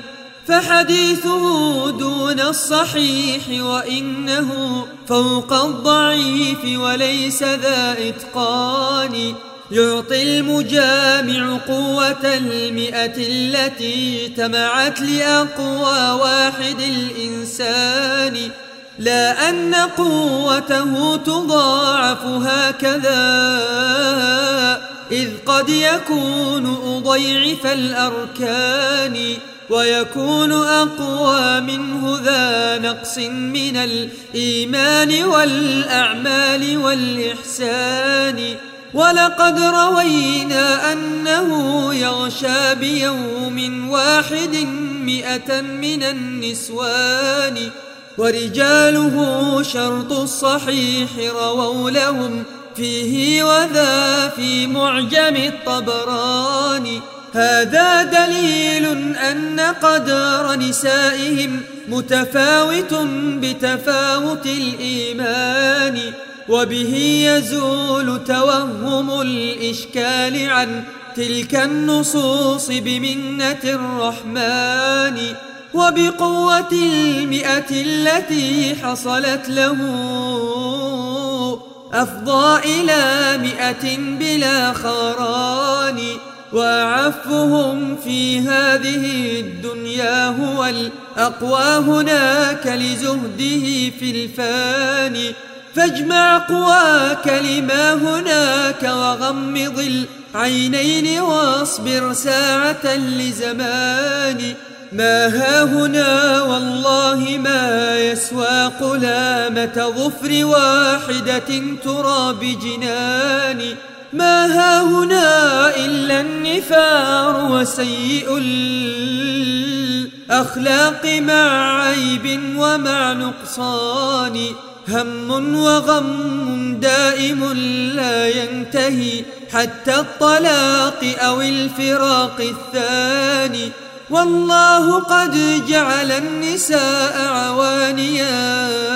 فحديثه دون الصحيح وإنه فوق الضعيف وليس ذا إتقان. يعطي المجامع قوة المئة التي اجتمعت لأقوى واحد الإنسان. لا أن قوته تضاعف هكذا. إذ قد يكون أضيعف الأركان. ويكون أقوى منه ذا نقص من الإيمان والأعمال والإحسان. ولقد روينا أنه يغشى بيوم واحد مئة من النسوان. ورجاله شرط الصحيح رووا لهم فيه وذا في معجم الطبراني هذا دليل أن قدر نسائهم متفاوت بتفاوت الإيمان وبه يزول توهم الإشكال عن تلك النصوص بمنة الرحمن وبقوة المئة التي حصلت له. أفضى إلى مئة بلا خران. وأعفهم في هذه الدنيا هو الأقوى هناك لزهده في الفاني فاجمع قواك لما هناك وغمض العينين واصبر ساعة لزمان. ما ها هنا والله ما يسوى قلامة ظفر واحدة ترى بجنان ما ها هنا إلا النفار وسيء الأخلاق مع عيب ومع نقصان هم وغم دائم لا ينتهي حتى الطلاق أو الفراق الثاني. والله قد جعل النساء عوانيان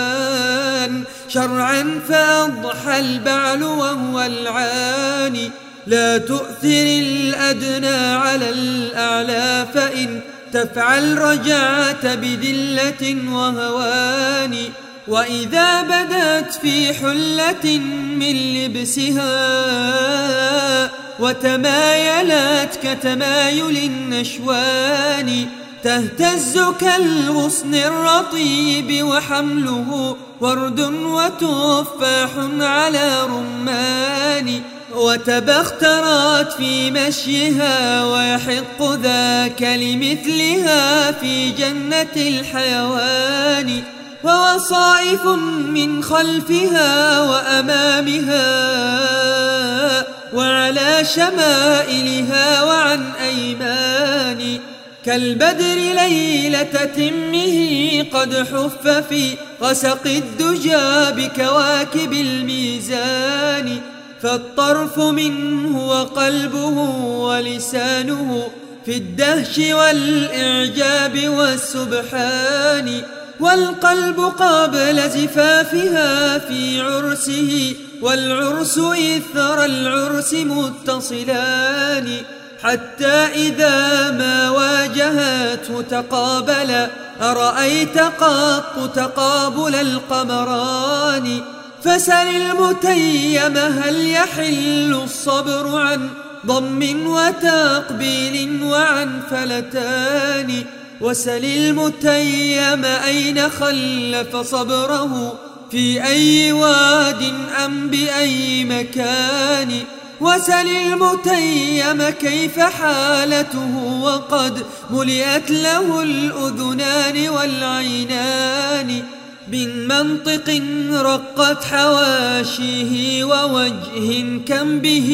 شرعا فأضحى البعل وهو العاني. لا تؤثر الأدنى على الأعلى فإن تفعل رجعت بذلة وهوان. وإذا بدت في حلة من لبسها وتمايلت كتمايل النشوان. تهتز كالغصن الرطيب وحمله ورد وتفاح على رمان وتبخترت في مشيها ويحق ذاك لمثلها في جنة الحيوان ووصائف من خلفها وأمامها وعلى شمائلها وعن أيمان كالبدر ليلة تمه قد حف في غسق الدجى بكواكب الميزان فالطرف منه وقلبه ولسانه في الدهش والإعجاب والسبحان والقلب قبل زفافها في عرسه والعرس إثر العرس متصلان. حتى إذا ما واجهته تقابلا أرأيت قط تقابل القمران؟ فسل المتيم هل يحل الصبر عن ضم وتقبيل وعن فلتان؟ وسل المتيم أين خلف صبره؟ في أي واد أم بأي مكان؟ وسل المتيم كيف حالته وقد ملئت له الأذنان والعينان من منطق رقت حواشيه ووجه كم به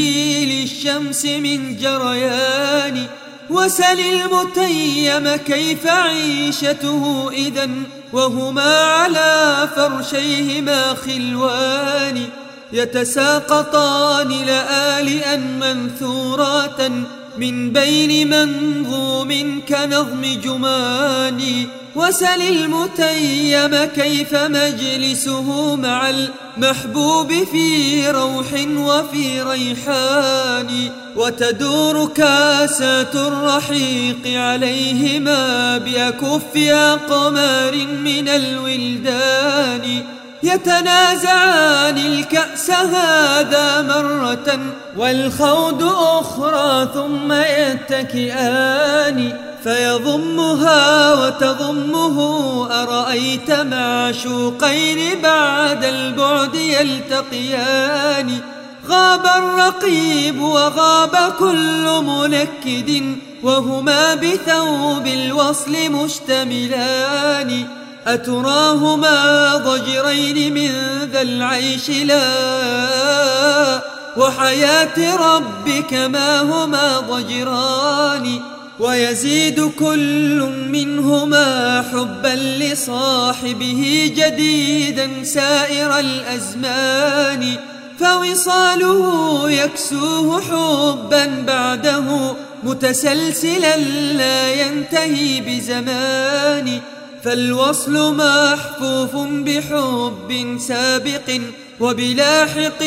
للشمس من جريان وسل المتيم كيف عيشته إذا وهما على فرشيهما خلوان يتساقطان لآلئا منثورات من بين منظوم كنظم جمان وسل المتيم كيف مجلسه مع المحبوب في روح وفي ريحان. وتدور كاسات الرحيق عليهما بأكف أقمار من الولدان. يتنازعان الكأس هذا مرة والخوض أخرى ثم يتكئان فيضمها وتضمه أرأيت معشوقين بعد البعد يلتقيان غاب الرقيب وغاب كل منكد وهما بثوب الوصل مشتملان أتراهما ضجرين من ذا العيش لا وحياة ربك ما هما ضجران ويزيد كل منهما حبا لصاحبه جديدا سائر الأزمان فوصاله يكسوه حبا بعده متسلسلا لا ينتهي بزمان فالوصل محفوف بحب سابق وبلاحق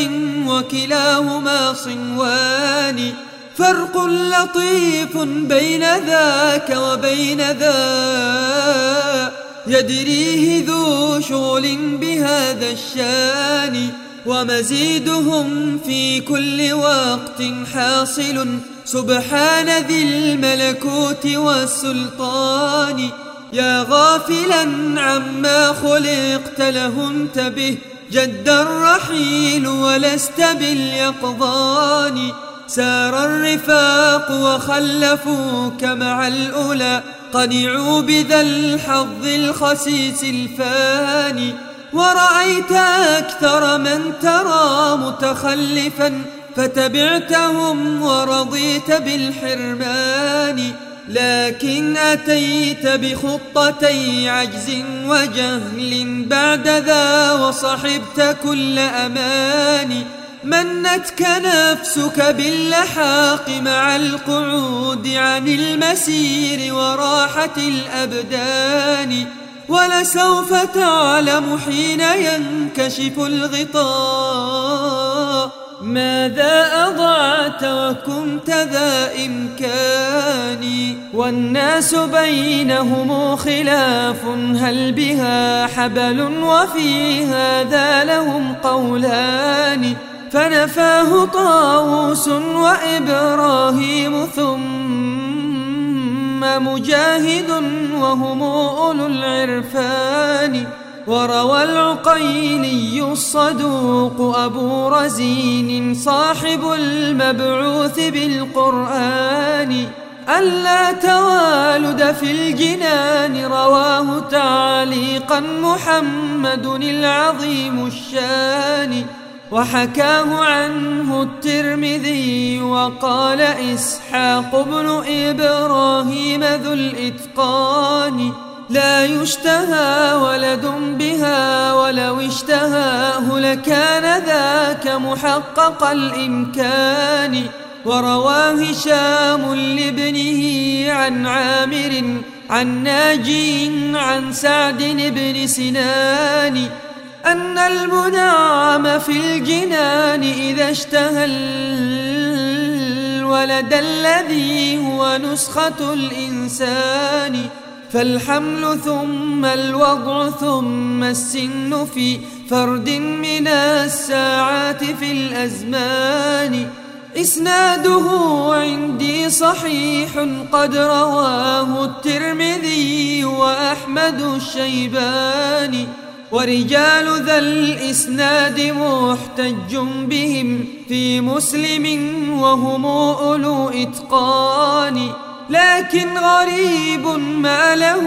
وكلاهما صنوان. فرق لطيف بين ذاك وبين ذا. يدريه ذو شغل بهذا الشان ومزيدهم في كل وقت حاصل. سبحان ذي الملكوت والسلطان. يا غافلا عما خلقت له انتبه جد الرحيل ولست باليقظان. سار الرفاق وخلفوك مع الأولى قنعوا بذا الحظ الخسيس الفاني. ورأيت أكثر من ترى متخلفا فتبعتهم ورضيت بالحرمان. لكن أتيت بخطتي عجز وجهل بعد ذا وصحبت كل أمان منتك نفسك باللحاق مع القعود عن المسير وراحة الأبدان ولسوف تعلم حين ينكشف الغطاء ماذا أضعت وكنت ذا إمكاني والناس بينهم خلاف هل بها حبل وفي هذا لهم قولان؟ فنفاه طاووس وإبراهيم ثم مجاهد وهم أولو العرفان. وروى العقيلي الصدوق أبو رزين صاحب المبعوث بالقرآن ألا توالد في الجنان رواه تعليقا محمد العظيم الشان. وحكاه عنه الترمذي وقال إسحاق بن إبراهيم ذو الإتقان. لا يشتهى ولد بها ولو اشتهاه لكان ذاك محقق الإمكان ورواه هشام لابنه عن عامر عن ناجي عن سعد بن سنان أن المنعم في الجنان إذا اشتهى الولد الذي هو نسخة الإنسان فالحمل ثم الوضع ثم السن في فرد من الساعات في الأزمان. إسناده عندي صحيح قد رواه الترمذي وأحمد الشيباني ورجال ذا الإسناد محتج بهم في مسلم وهم أولو إتقان. لكن غريب ما له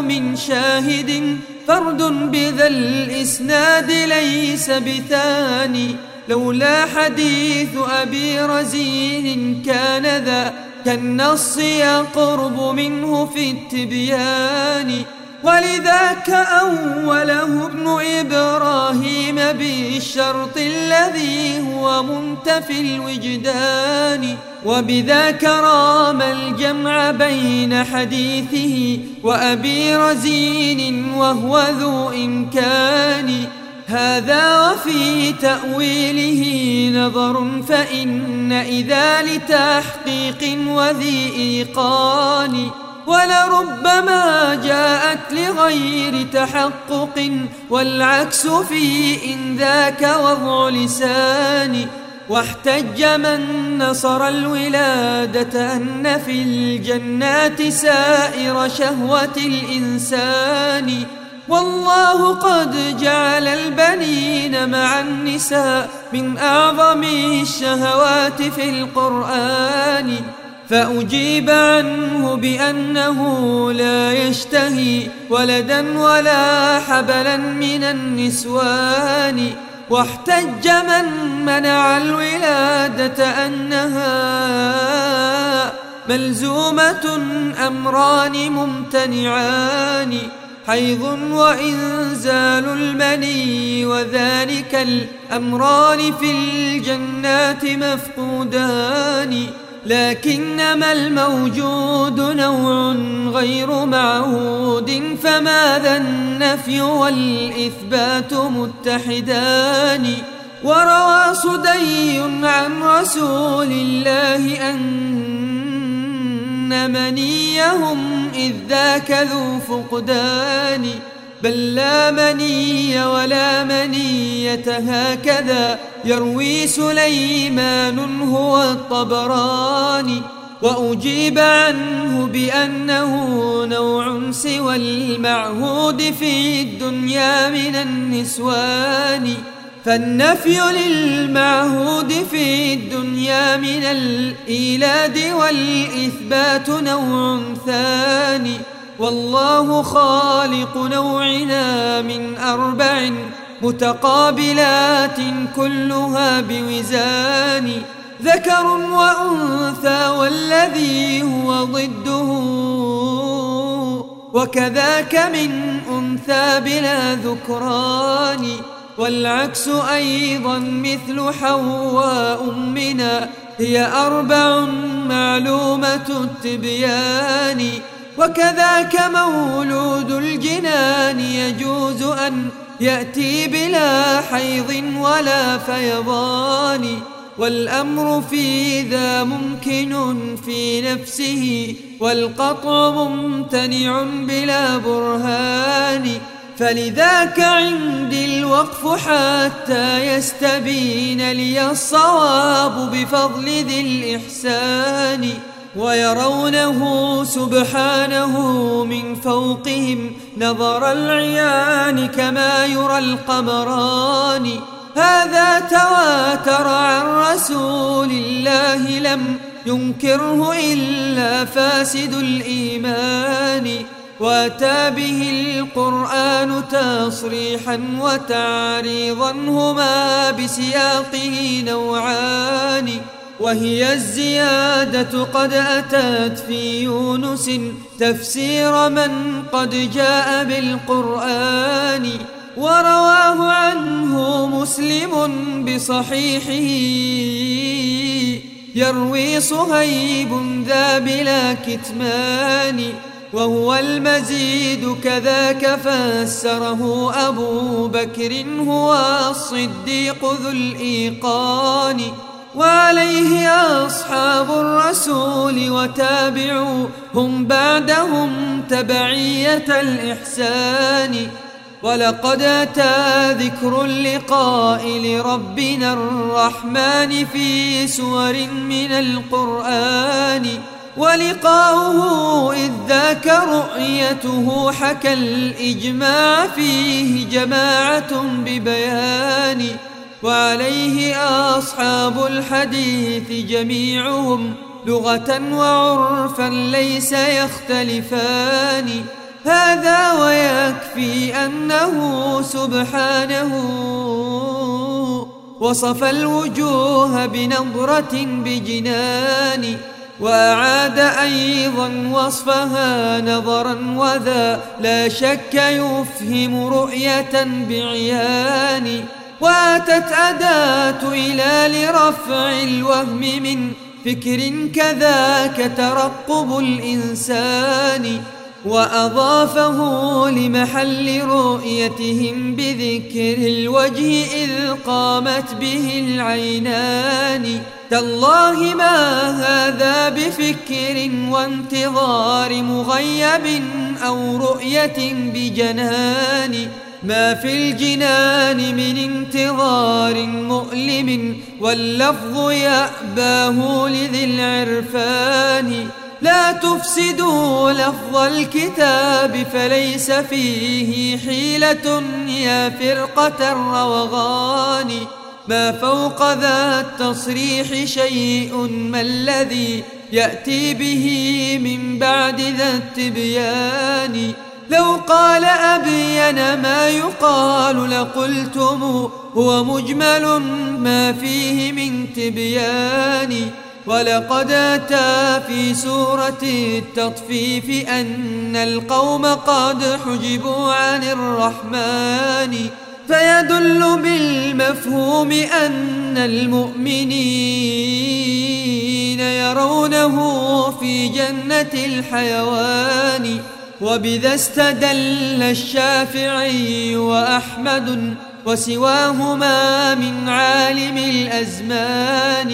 من شاهد فرد بذا الإسناد ليس بثاني. لولا حديث أبي رزين كان ذا كالنص يقرب منه في التبيان. ولذاك أوله ابن إبراهيم بالشرط الذي هو منتفي الوجدان وبذاك رام الجمع بين حديثه وأبي رزين وهو ذو إمكان. هذا وفي تأويله نظر فإن إذا لتحقيق وذي إيقان. ولربما جاءت لغير تحقق والعكس في إن ذاك وضع لسان. واحتج من نصر الولادة أن في الجنات سائر شهوة الإنسان. والله قد جعل البنين مع النساء من أعظم الشهوات في القرآن. فأجيب عنه بأنه لا يشتهي ولدا ولا حبلا من النسوان واحتج من منع الولادة أنها ملزومة أمران ممتنعان حيض وإنزال المني وذلك الأمران في الجنات مفقودان. لكنما الموجود نوع غير معهود فماذا النفي والإثبات متحدان؟ وروى صدي عن رسول الله أن منيهم إذ ذاك ذو فقدان. بل لا مني ولا منية هكذا يروي سليمان هو الطبراني وأجيب عنه بأنه نوع سوى المعهود في الدنيا من النسوان. فالنفي للمعهود في الدنيا من الإيلاد والإثبات نوع ثاني. والله خالق نوعنا من أربع متقابلات كلها بوزان ذكر وأنثى والذي هو ضده وكذاك من أنثى بلا ذكران والعكس أيضا مثل حواء أمنا هي أربع معلومة التبيان. وكذاك مولود الجنان يجوز أن يأتي بلا حيض ولا فيضان والأمر في ذا ممكن في نفسه والقطع ممتنع بلا برهان. فلذاك عندي الوقف حتى يستبين لي الصواب بفضل ذي الإحسان. ويرونه سبحانه من فوقهم نظر العيان كما يرى القمران. هذا تواتر عن رسول الله لم ينكره إلا فاسد الإيمان. وأتى به القرآن تصريحا وتعريضا هما بسياقه نوعان. وهي الزيادة قد أتت في يونس. تفسير من قد جاء بالقرآن ورواه عنه مسلم بصحيحه. يروي صهيب ذا بلا كتمان وهو المزيد كذاك فسره أبو بكر هو الصديق ذو الإيقان. وعليه أصحاب الرسول وتابعوا هم بعدهم تبعية الإحسان. ولقد أتى ذكر اللقاء لربنا الرحمن في سور من القرآن. ولقاؤه إذ ذاك رؤيته حكى الإجماع فيه جماعة ببيان. وعليه أصحاب الحديث جميعهم لغة وعرفا ليس يختلفان. هذا ويكفي أنه سبحانه وصف الوجوه بنظرة بجنان وأعاد أيضا وصفها نظرا وذا لا شك يفهم رؤية بعيان. واتت أداة إلى لرفع الوهم من فكر كذاك ترقب الإنسان وأضافه لمحل رؤيتهم بذكر الوجه إذ قامت به العينان. تالله ما هذا بفكر وانتظار مغيب أو رؤية بجنان. ما في الجنان من انتظار مؤلم واللفظ يأباه لذي العرفان. لا تفسدوا لفظ الكتاب فليس فيه حيلة يا فرقة الروغان. ما فوق ذا التصريح شيء ما الذي يأتي به من بعد ذا التبيان؟ لو قال أبين ما يقال لقلتم هو مجمل ما فيه من تبيان. ولقد أتى في سورة التطفيف أن القوم قد حجبوا عن الرحمن. فيدل بالمفهوم أن المؤمنين يرونه في جنة الحيوان. وبذا استدل الشافعي وأحمد وسواهما من عالم الأزمان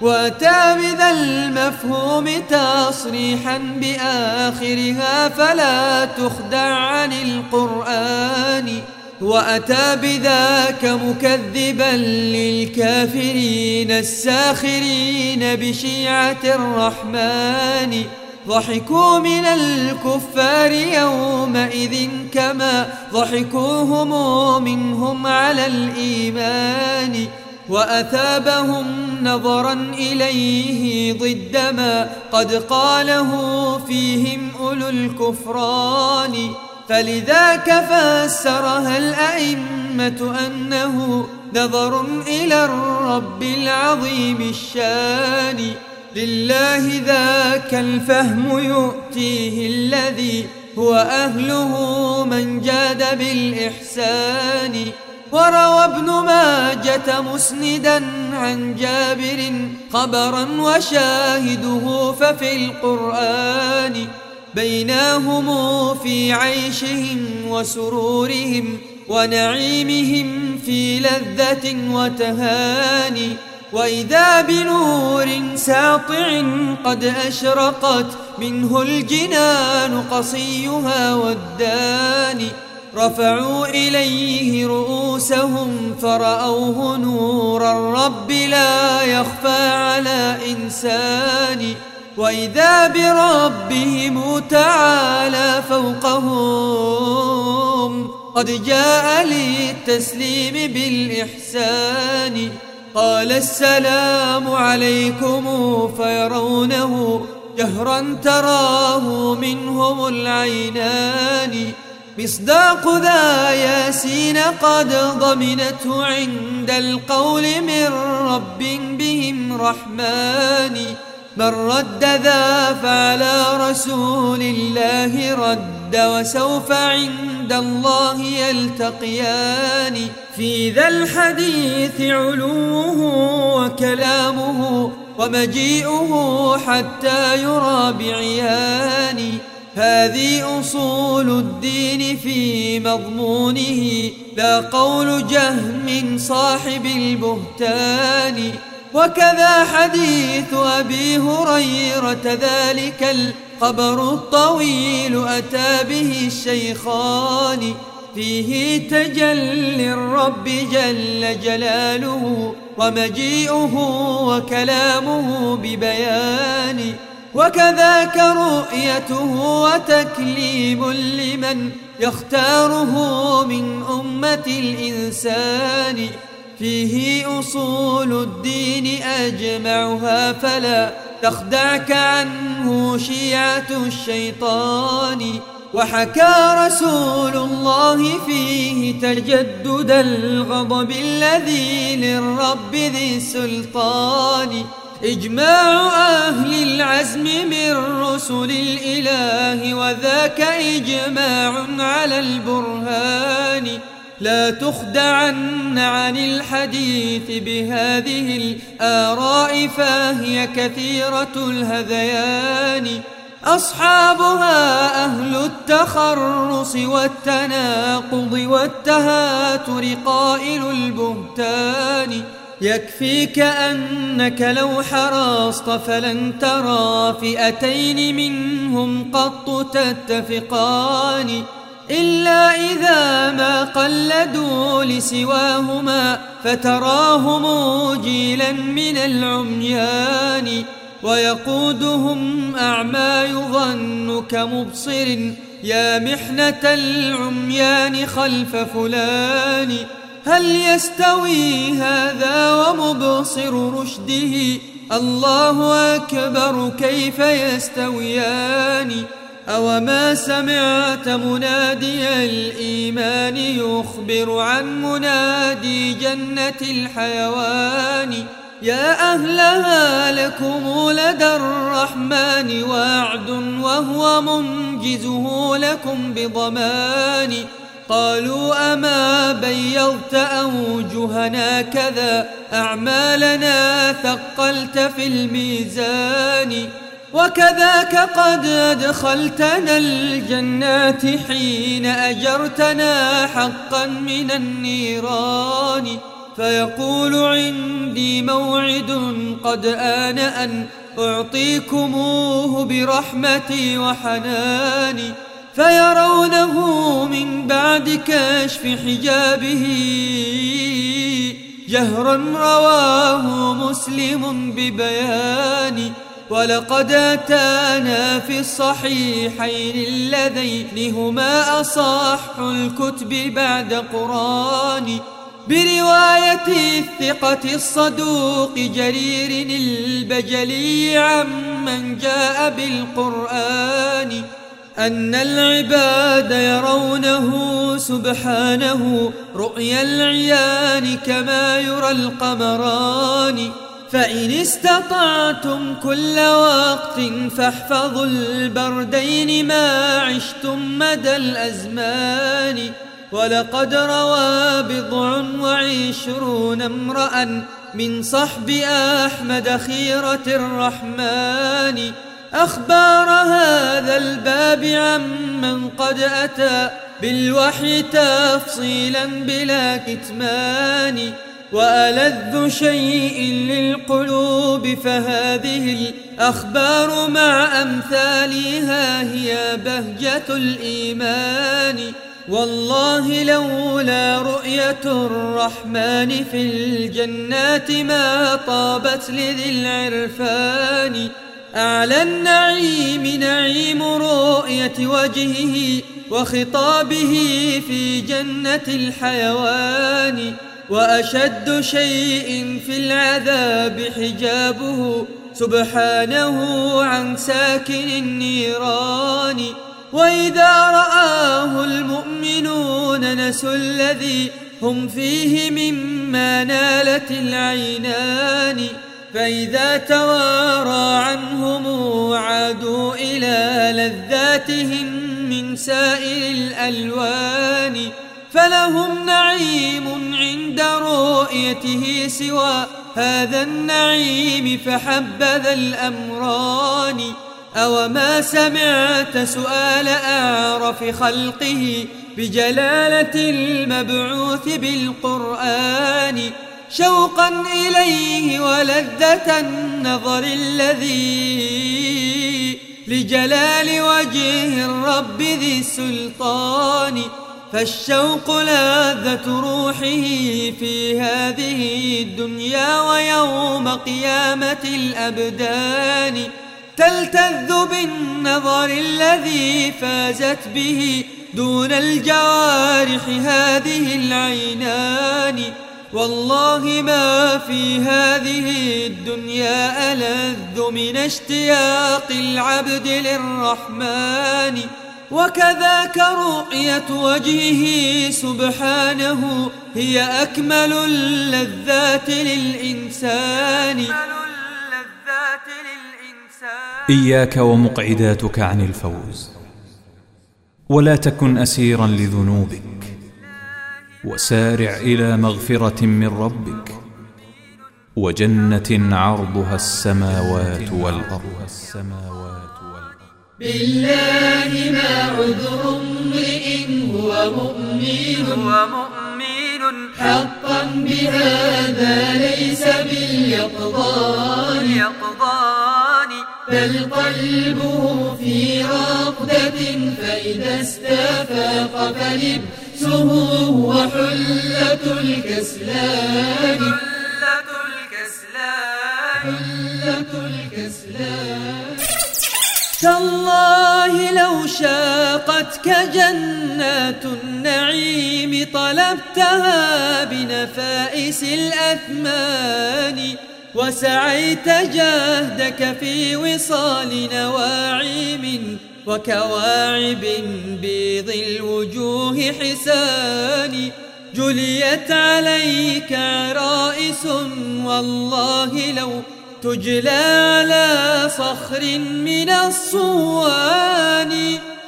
وأتى بذا المفهوم تصريحا بآخرها فلا تخدع عن القرآن وأتى بذاك مكذبا للكافرين الساخرين بشيعة الرحمن ضحكوا من الكفار يومئذ كما ضحكوهم منهم على الإيمان وأثابهم نظرا إليه ضد ما قد قاله فيهم أولو الكفران فلذاك فسرها الأئمة أنه نظر إلى الرب العظيم الشان لله ذاك الفهم يؤتيه الذي هو أهله من جاد بالإحسان. وروى ابن ماجة مسندا عن جابر خبرا وشاهده ففي القرآن. بيناهم في عيشهم وسرورهم ونعيمهم في لذة وتهاني. وإذا بنور ساطع قد أشرقت منه الجنان قصيها والداني رفعوا إليه رؤوسهم فرأوه نور الرب لا يخفى على إنسان. وإذا بربهم تعالى فوقهم قد جاء للتسليم بالإحسان. قال السلام عليكم فيرونه جهرا تراه منهم العينان مصداق ذا ياسين قد ضمنته عند القول من رب بهم رحمن من رد ذا فعلى رسول الله رد وسوف عند الله يلتقيان. في ذا الحديث علوه وكلامه ومجيئه حتى يرى بعيان. هذه أصول الدين في مضمونه. لا قول جهم صاحب البهتان. وكذا حديث أبي هريرة ذلك الخبر الطويل أتى به الشيخان. فيه تجلي الرب جل جلاله ومجيئه وكلامه ببيان. وكذاك رؤيته وتكليم لمن يختاره من أمة الإنسان. فيه أصول الدين أجمعها فلا تخدعك عنه شيعة الشيطان وحكى رسول الله فيه تجدد الغضب الذي للرب ذي السلطان إجماع أهل العزم من رسل الإله وذاك إجماع على البرهان. لا تخدعن عن الحديث بهذه الآراء فهي كثيرة الهذيان. أصحابها أهل التخرص والتناقض والتهاتر قائل البهتان. يكفيك أنك لو حرصت فلن ترى فئتين منهم قط تتفقان. إلا إذا ما قلدوا لسواهما فتراهم جيلا من العميان ويقودهم أعمى يظن كمبصر يا محنة العميان خلف فلان هل يستوي هذا ومبصر رشده الله أكبر كيف يستويان أوما سمعت منادي الإيمان يخبر عن منادي جنة الحيوان يا أهلها لكم لدى الرحمن وعد وهو منجزه لكم بضمان قالوا أما بيضت أوجهنا كذا أعمالنا ثقلت في الميزان وكذاك قد أدخلتنا الجنات حين أجرتنا حقا من النيران. فيقول عندي موعد قد آن أن أعطيكموه برحمتي وحناني فيرونه من بعد كشف حجابه. جهرا رواه مسلم ببيان. ولقد أتانا في الصحيحين اللذين هما أصح الكتب بعد قرآن برواية الثقة الصدوق جرير البجلي عمن جاء بالقرآن أن العباد يرونه سبحانه رؤيا العيان كما يرى القمران فإن استطعتم كل وقت فاحفظوا البردين ما عشتم مدى الأزمان ولقد روى بضع وعشرون امرأ من صحب أحمد خيرة الرحمن. أخبار هذا الباب عمن قد أتى بالوحي تفصيلا بلا كتمان. وألذ شيء للقلوب فهذه الأخبار مع أمثالها هي بهجة الإيمان والله لولا رؤية الرحمن في الجنات ما طابت لذي العرفان أعلى النعيم نعيم رؤية وجهه وخطابه في جنة الحيوان وأشد شيء في العذاب حجابه. سبحانه عن ساكن النيران. وإذا رآه المؤمنون نسوا الذي هم فيه مما نالت العينان. فإذا توارى عنهم عادوا إلى لذاتهم من سائر الألوان. فلهم نعيم عند رؤيته سوى هذا النعيم فحبذا الأمران. أو ما سمعت سؤال أعرف خلقه بجلالة المبعوث بالقرآن. شوقا إليه ولذة النظر الذي لجلال وجه الرب ذي السلطان. فالشوق لذة روحه في هذه الدنيا ويوم قيامة الأبدان تلتذ بالنظر الذي فازت به دون الجوارح هذه العينان والله ما في هذه الدنيا ألذ من اشتياق العبد للرحمن وكذاك رؤية وجهه سبحانه هي أكمل اللذات للإنسان. إياك ومقعداتك عن الفوز. ولا تكن أسيرا لذنوبك. وسارع إلى مغفرة من ربك. وجنة عرضها السماوات والأرض. بالله ما عذر امرئ هو مؤمن. هو مؤمن. حقا بهذا ليس باليقظان. يقضان بل قلبه في رقدة فإذا استفاق فلبسه هو حلة الكسلان. حلة الكسلان. حلة الكسلان. لو شاقتك جنات النعيم طلبتها بنفائس الأثمان وسعيت جهدك في وصال نواعم وكواعب بيض الوجوه حسان جليت عليك عرائس والله لو تجلى على صخر من الصوان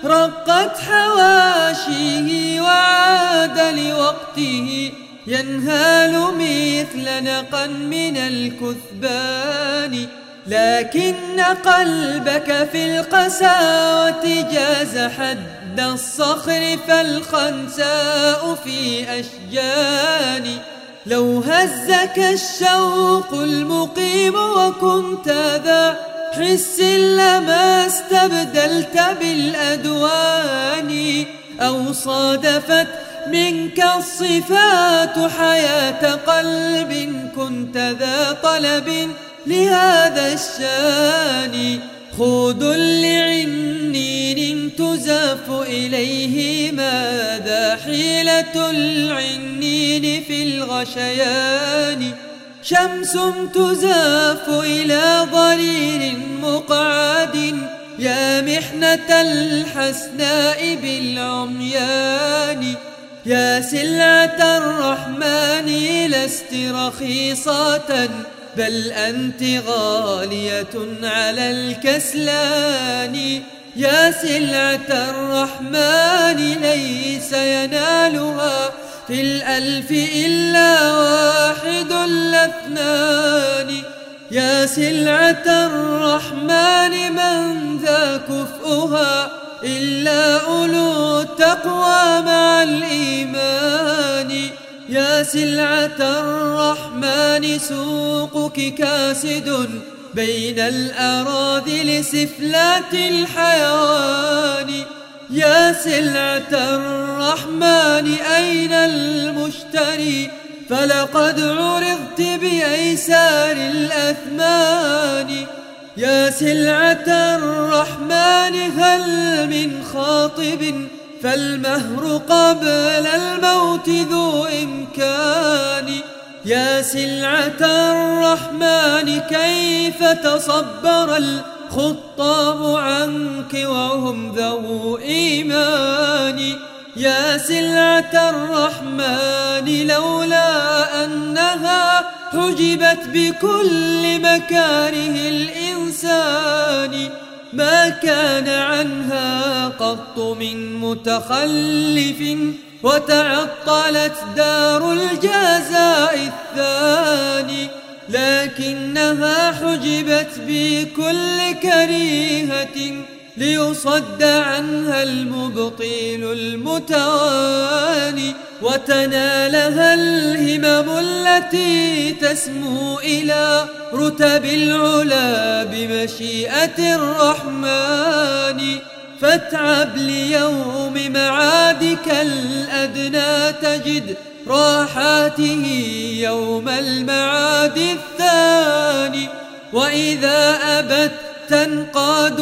رقت حواشيه وعاد لوقته ينهال مثل نقا من الكثبان. لكن قلبك في القساوة جاز حد الصخر فالخنساء في أشجان. لو هزك الشوق المقيم وكنت ذا حس لما استبدلت بالأدوان أو صادفت منك الصفات حياة قلب كنت ذا طلب لهذا الشان خود لعنين تزاف إليه ماذا حيلة العنين في الغشيان؟ شمس تزاف إلى ضرير مقعد يا محنة الحسناء بالعميان. يا سلعة الرحمن لست رخيصة بل أنت غالية على الكسلان. يا سلعة الرحمن ليس ينالها في الألف إلا واحد الاثنان يا سلعة الرحمن من ذا كفؤها إلا أولو التقوى مع الإيمان. يا سلعة الرحمن سوقك كاسد بين الأراذل سفلات الحيوان. يا سلعة الرحمن أين المشتري؟ فلقد عرضت بأيسار الأثمان. يا سلعة الرحمن هل من خاطب فالمهر قبل الموت ذو إمكان يا سلعة الرحمن كيف تصبر الخطاب عنك وهم ذو إيمان يا سلعة الرحمن لولا أنها حجبت بكل مكاره الإنسان ما كان عنها قط من متخلف وتعطلت دار الجزاء الثاني لكنها حجبت بكل كريهة ليصد عنها المبطيل المتواني وتنالها الهمم التي تسمو إلى رتب العلا بمشيئة الرحمن. فاتعب ليوم معادك الأدنى تجد راحاته يوم المعاد الثاني. وإذا أبت تنقاد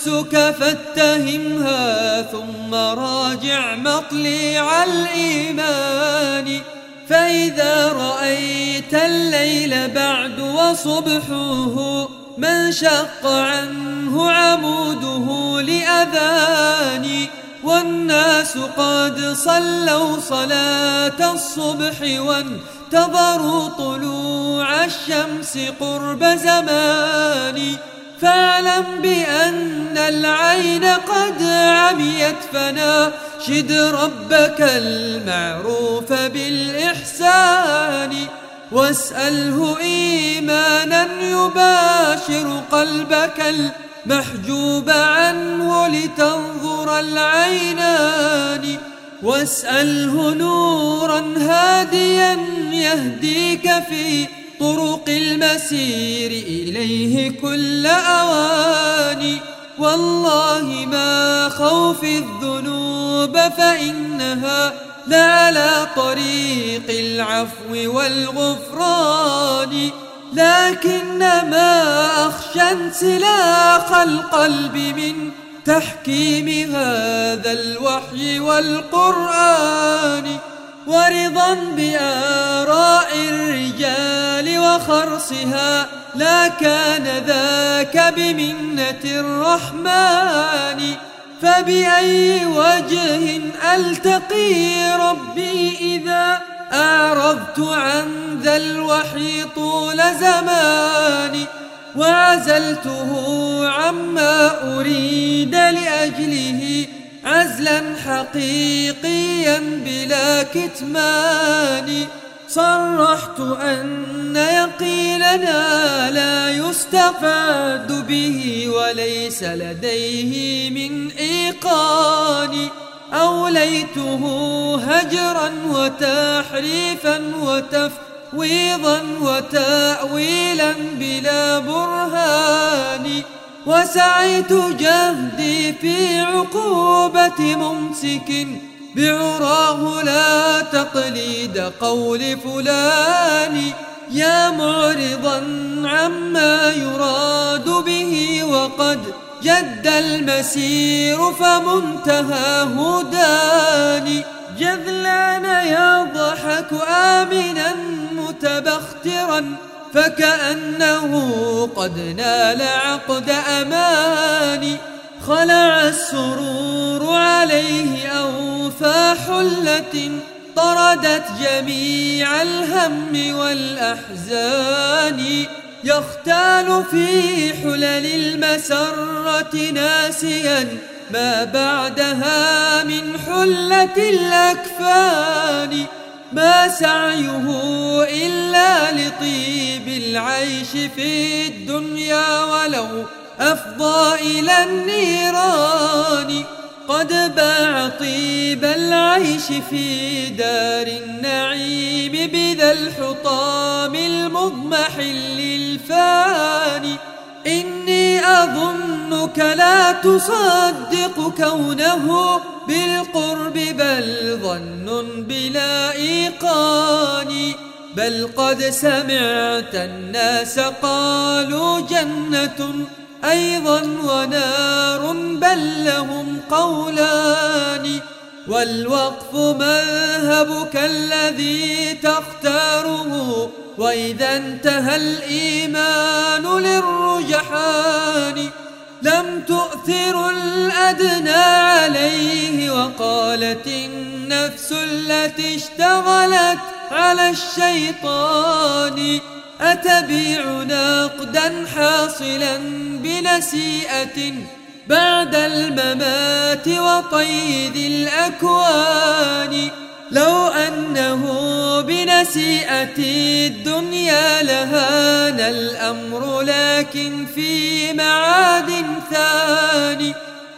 نفسك فاتهمها ثم راجع مطلع الإيمان. فإذا رأيت الليل بعد وصبحه من شق عنه عموده لأذان. والناس قد صلوا صلاة الصبح وانتظروا طلوع الشمس قرب زمان. فاعلم بأن العين قد عميت فناشد ربك المعروف بالإحسان واسأله إيمانا يباشر قلبك المحجوب عنه لتنظر العينان. واسأله نورا هاديا يهديك في طرق المسير إليه كل أواني. والله ما خوف الذنوب فإنها لعلى طريق العفو والغفران. لكنما أخشى انسلاخ القلب من تحكيم هذا الوحي والقرآن. ورضا بآراء الرجال وخرصها لا كان ذاك بمنة الرحمن. فبأي وجه ألتقي ربي إذا أعرضت عن ذا الوحي طول زماني وعزلته عما أريد لأجله. عزلا حقيقيا بلا كتمان. صرحت أن يقيننا لا يستفاد به وليس لديه من إيقان. أوليته هجرا وتحريفا وتفويضا وتأويلا بلا برهان. وسعيت جهدي في عقوبة ممسك بعراه لا تقليد قول فلان يا معرضا عما يراد به وقد جد المسير فمنتهاه داني جذلان يضحك آمنا متبخترا فكأنه قد نال عقد أماني خلع السرور عليه أوفى حلة طردت جميع الهم والأحزان. يختال في حلل المسرة ناسيا ما بعدها من حلة الأكفان. ما سعيه إلا لطيب العيش في الدنيا ولو أفضى إلى النيران. قد باع طيب العيش في دار النعيم بذا الحطام المضمحل الفاني إني أظنك لا تصدق كونه بالقرب بل ظن بلا إيقان. بل قد سمعت الناس قالوا جنة أيضا ونار بل لهم قولان. والوقف مذهبك الذي تختاره وإذا انتهى الإيمان للرجحان لم تؤثر الأدنى عليه وقالت النفس التي اشتغلت على الشيطان أتبيع نقدا حاصلا بنسيئة بعد الممات وقيد الأكوان لو أنه بنسيئة الدنيا لهان الأمر لكن في معاد ثاني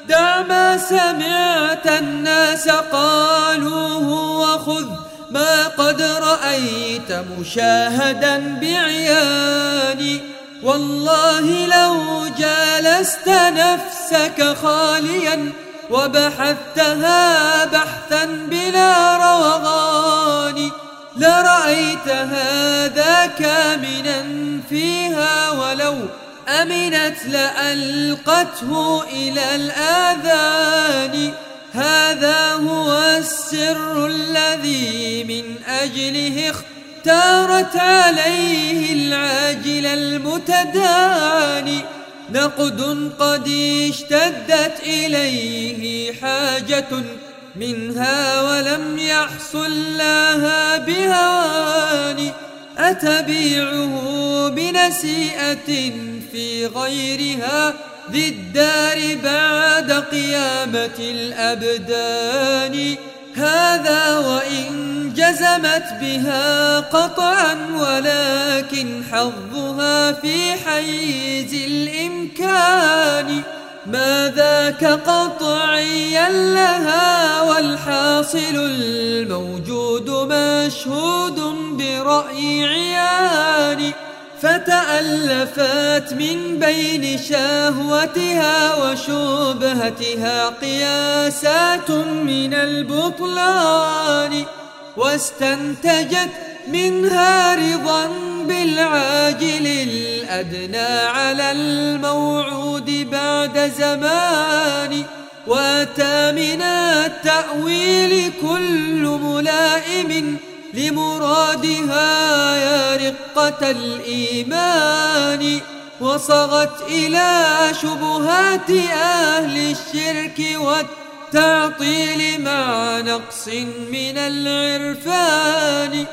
دع ما سمعت الناس قالوه وخذ ما قد رأيت مشاهدا بعياني. والله لو جالست نفسك خاليا وبحثتها بحثا بلا روغان. لرأيت هذا كامنا فيها ولو أمنت لألقته إلى الآذان. هذا هو السر الذي من أجله اختارت عليه العاجل المتداني. نقد قد اشتدت إليه حاجة منها ولم يحصل لها بهوان أتبيعه بنسيئة في غيرها ذي الدار بعد قيامة الأبدان. هذا وإن جزمت بها قطعا ولكن حظها في حيز الإمكان. ما ذاك قطعيا لها والحاصل الموجود مشهود برأي عيان. فتألفت من بين شهوتها وشبهتها قياسات من البطلان واستنتجت منها رضا بالعاجل الأدنى على الموعود بعد زمان وأتى من التأويل كل ملائم لمرادها يا رقة الإيمان وصغت إلى شبهات أهل الشرك والتعطيل مع نقص من العرفان.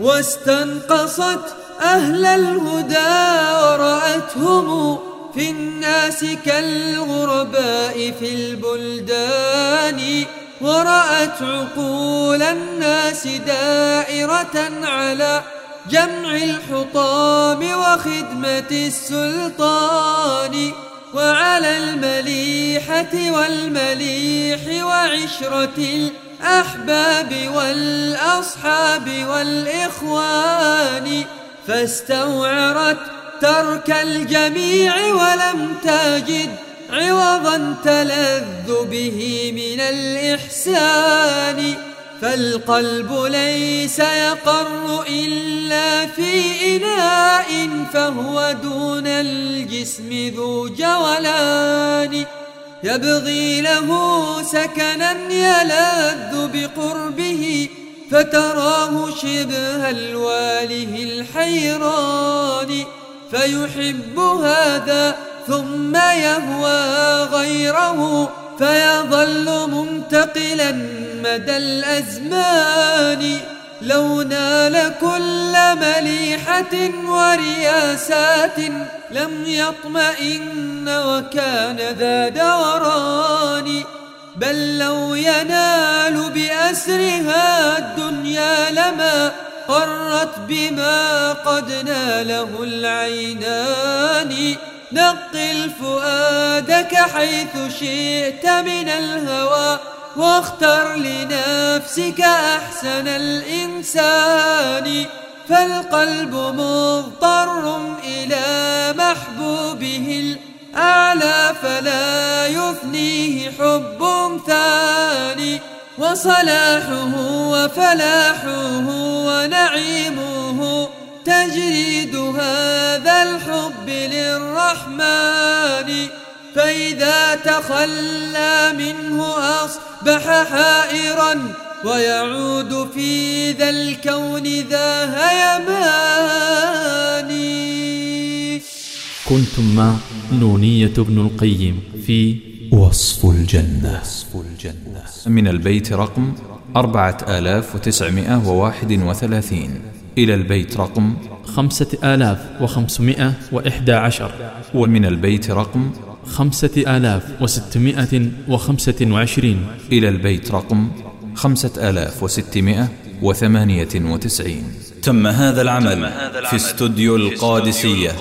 واستنقصت أهل الهدى ورأتهم في الناس كالغرباء في البلدان. ورأت عقول الناس دائرة على جمع الحطام وخدمة السلطان وعلى المليحة والمليح وعشرة الأحباب والأصحاب والإخوان فاستوعرت ترك الجميع ولم تجد عوضا تلذ به من الإحسان فالقلب ليس يقر إلا في إناء فهو دون الجسم ذو جولان. يبغي له سكنا يلذ بقربه فتراه شبه الواله الحيران. فيحب هذا ثم يهوى غيره فيظل منتقلا مدى الأزمان لو نال كل مليحة ورياسات لم يطمئن وكان ذا دوران بل لو ينال بأسرها الدنيا لما قرت بما قد ناله العينان نقل فؤادك حيث شئت من الهوى واختر لنفسك أحسن الإنسان. فالقلب مضطر إلى محبوبه الأعلى فلا يفنيه حب ثاني. وصلاحه وفلاحه ونعيمه تجريد هذا الحب للرحمن فإذا تخلى منه أصبح حائرا ويعود في ذا الكون ذا هيمان. كنتم مع نونية بن القيم في وصف الجنة. من البيت رقم 4931 إلى البيت رقم خمسة آلاف وخمسمائة وإحدى عشر. ومن البيت رقم خمسة آلاف وستمائة وخمسة وعشرين. إلى البيت رقم خمسة آلاف وستمائة وثمانية وتسعين. تم هذا العمل في استوديو القادسية.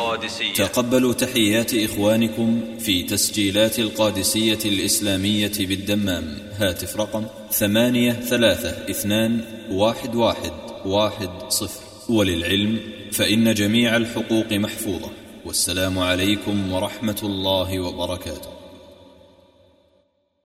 تقبلوا تحيات إخوانكم في تسجيلات القادسية الإسلامية بالدمام. هاتف رقم ثمانية ثلاثة اثنان واحد واحد واحد صفر. وللعلم فإن جميع الحقوق محفوظة والسلام عليكم ورحمة الله وبركاته.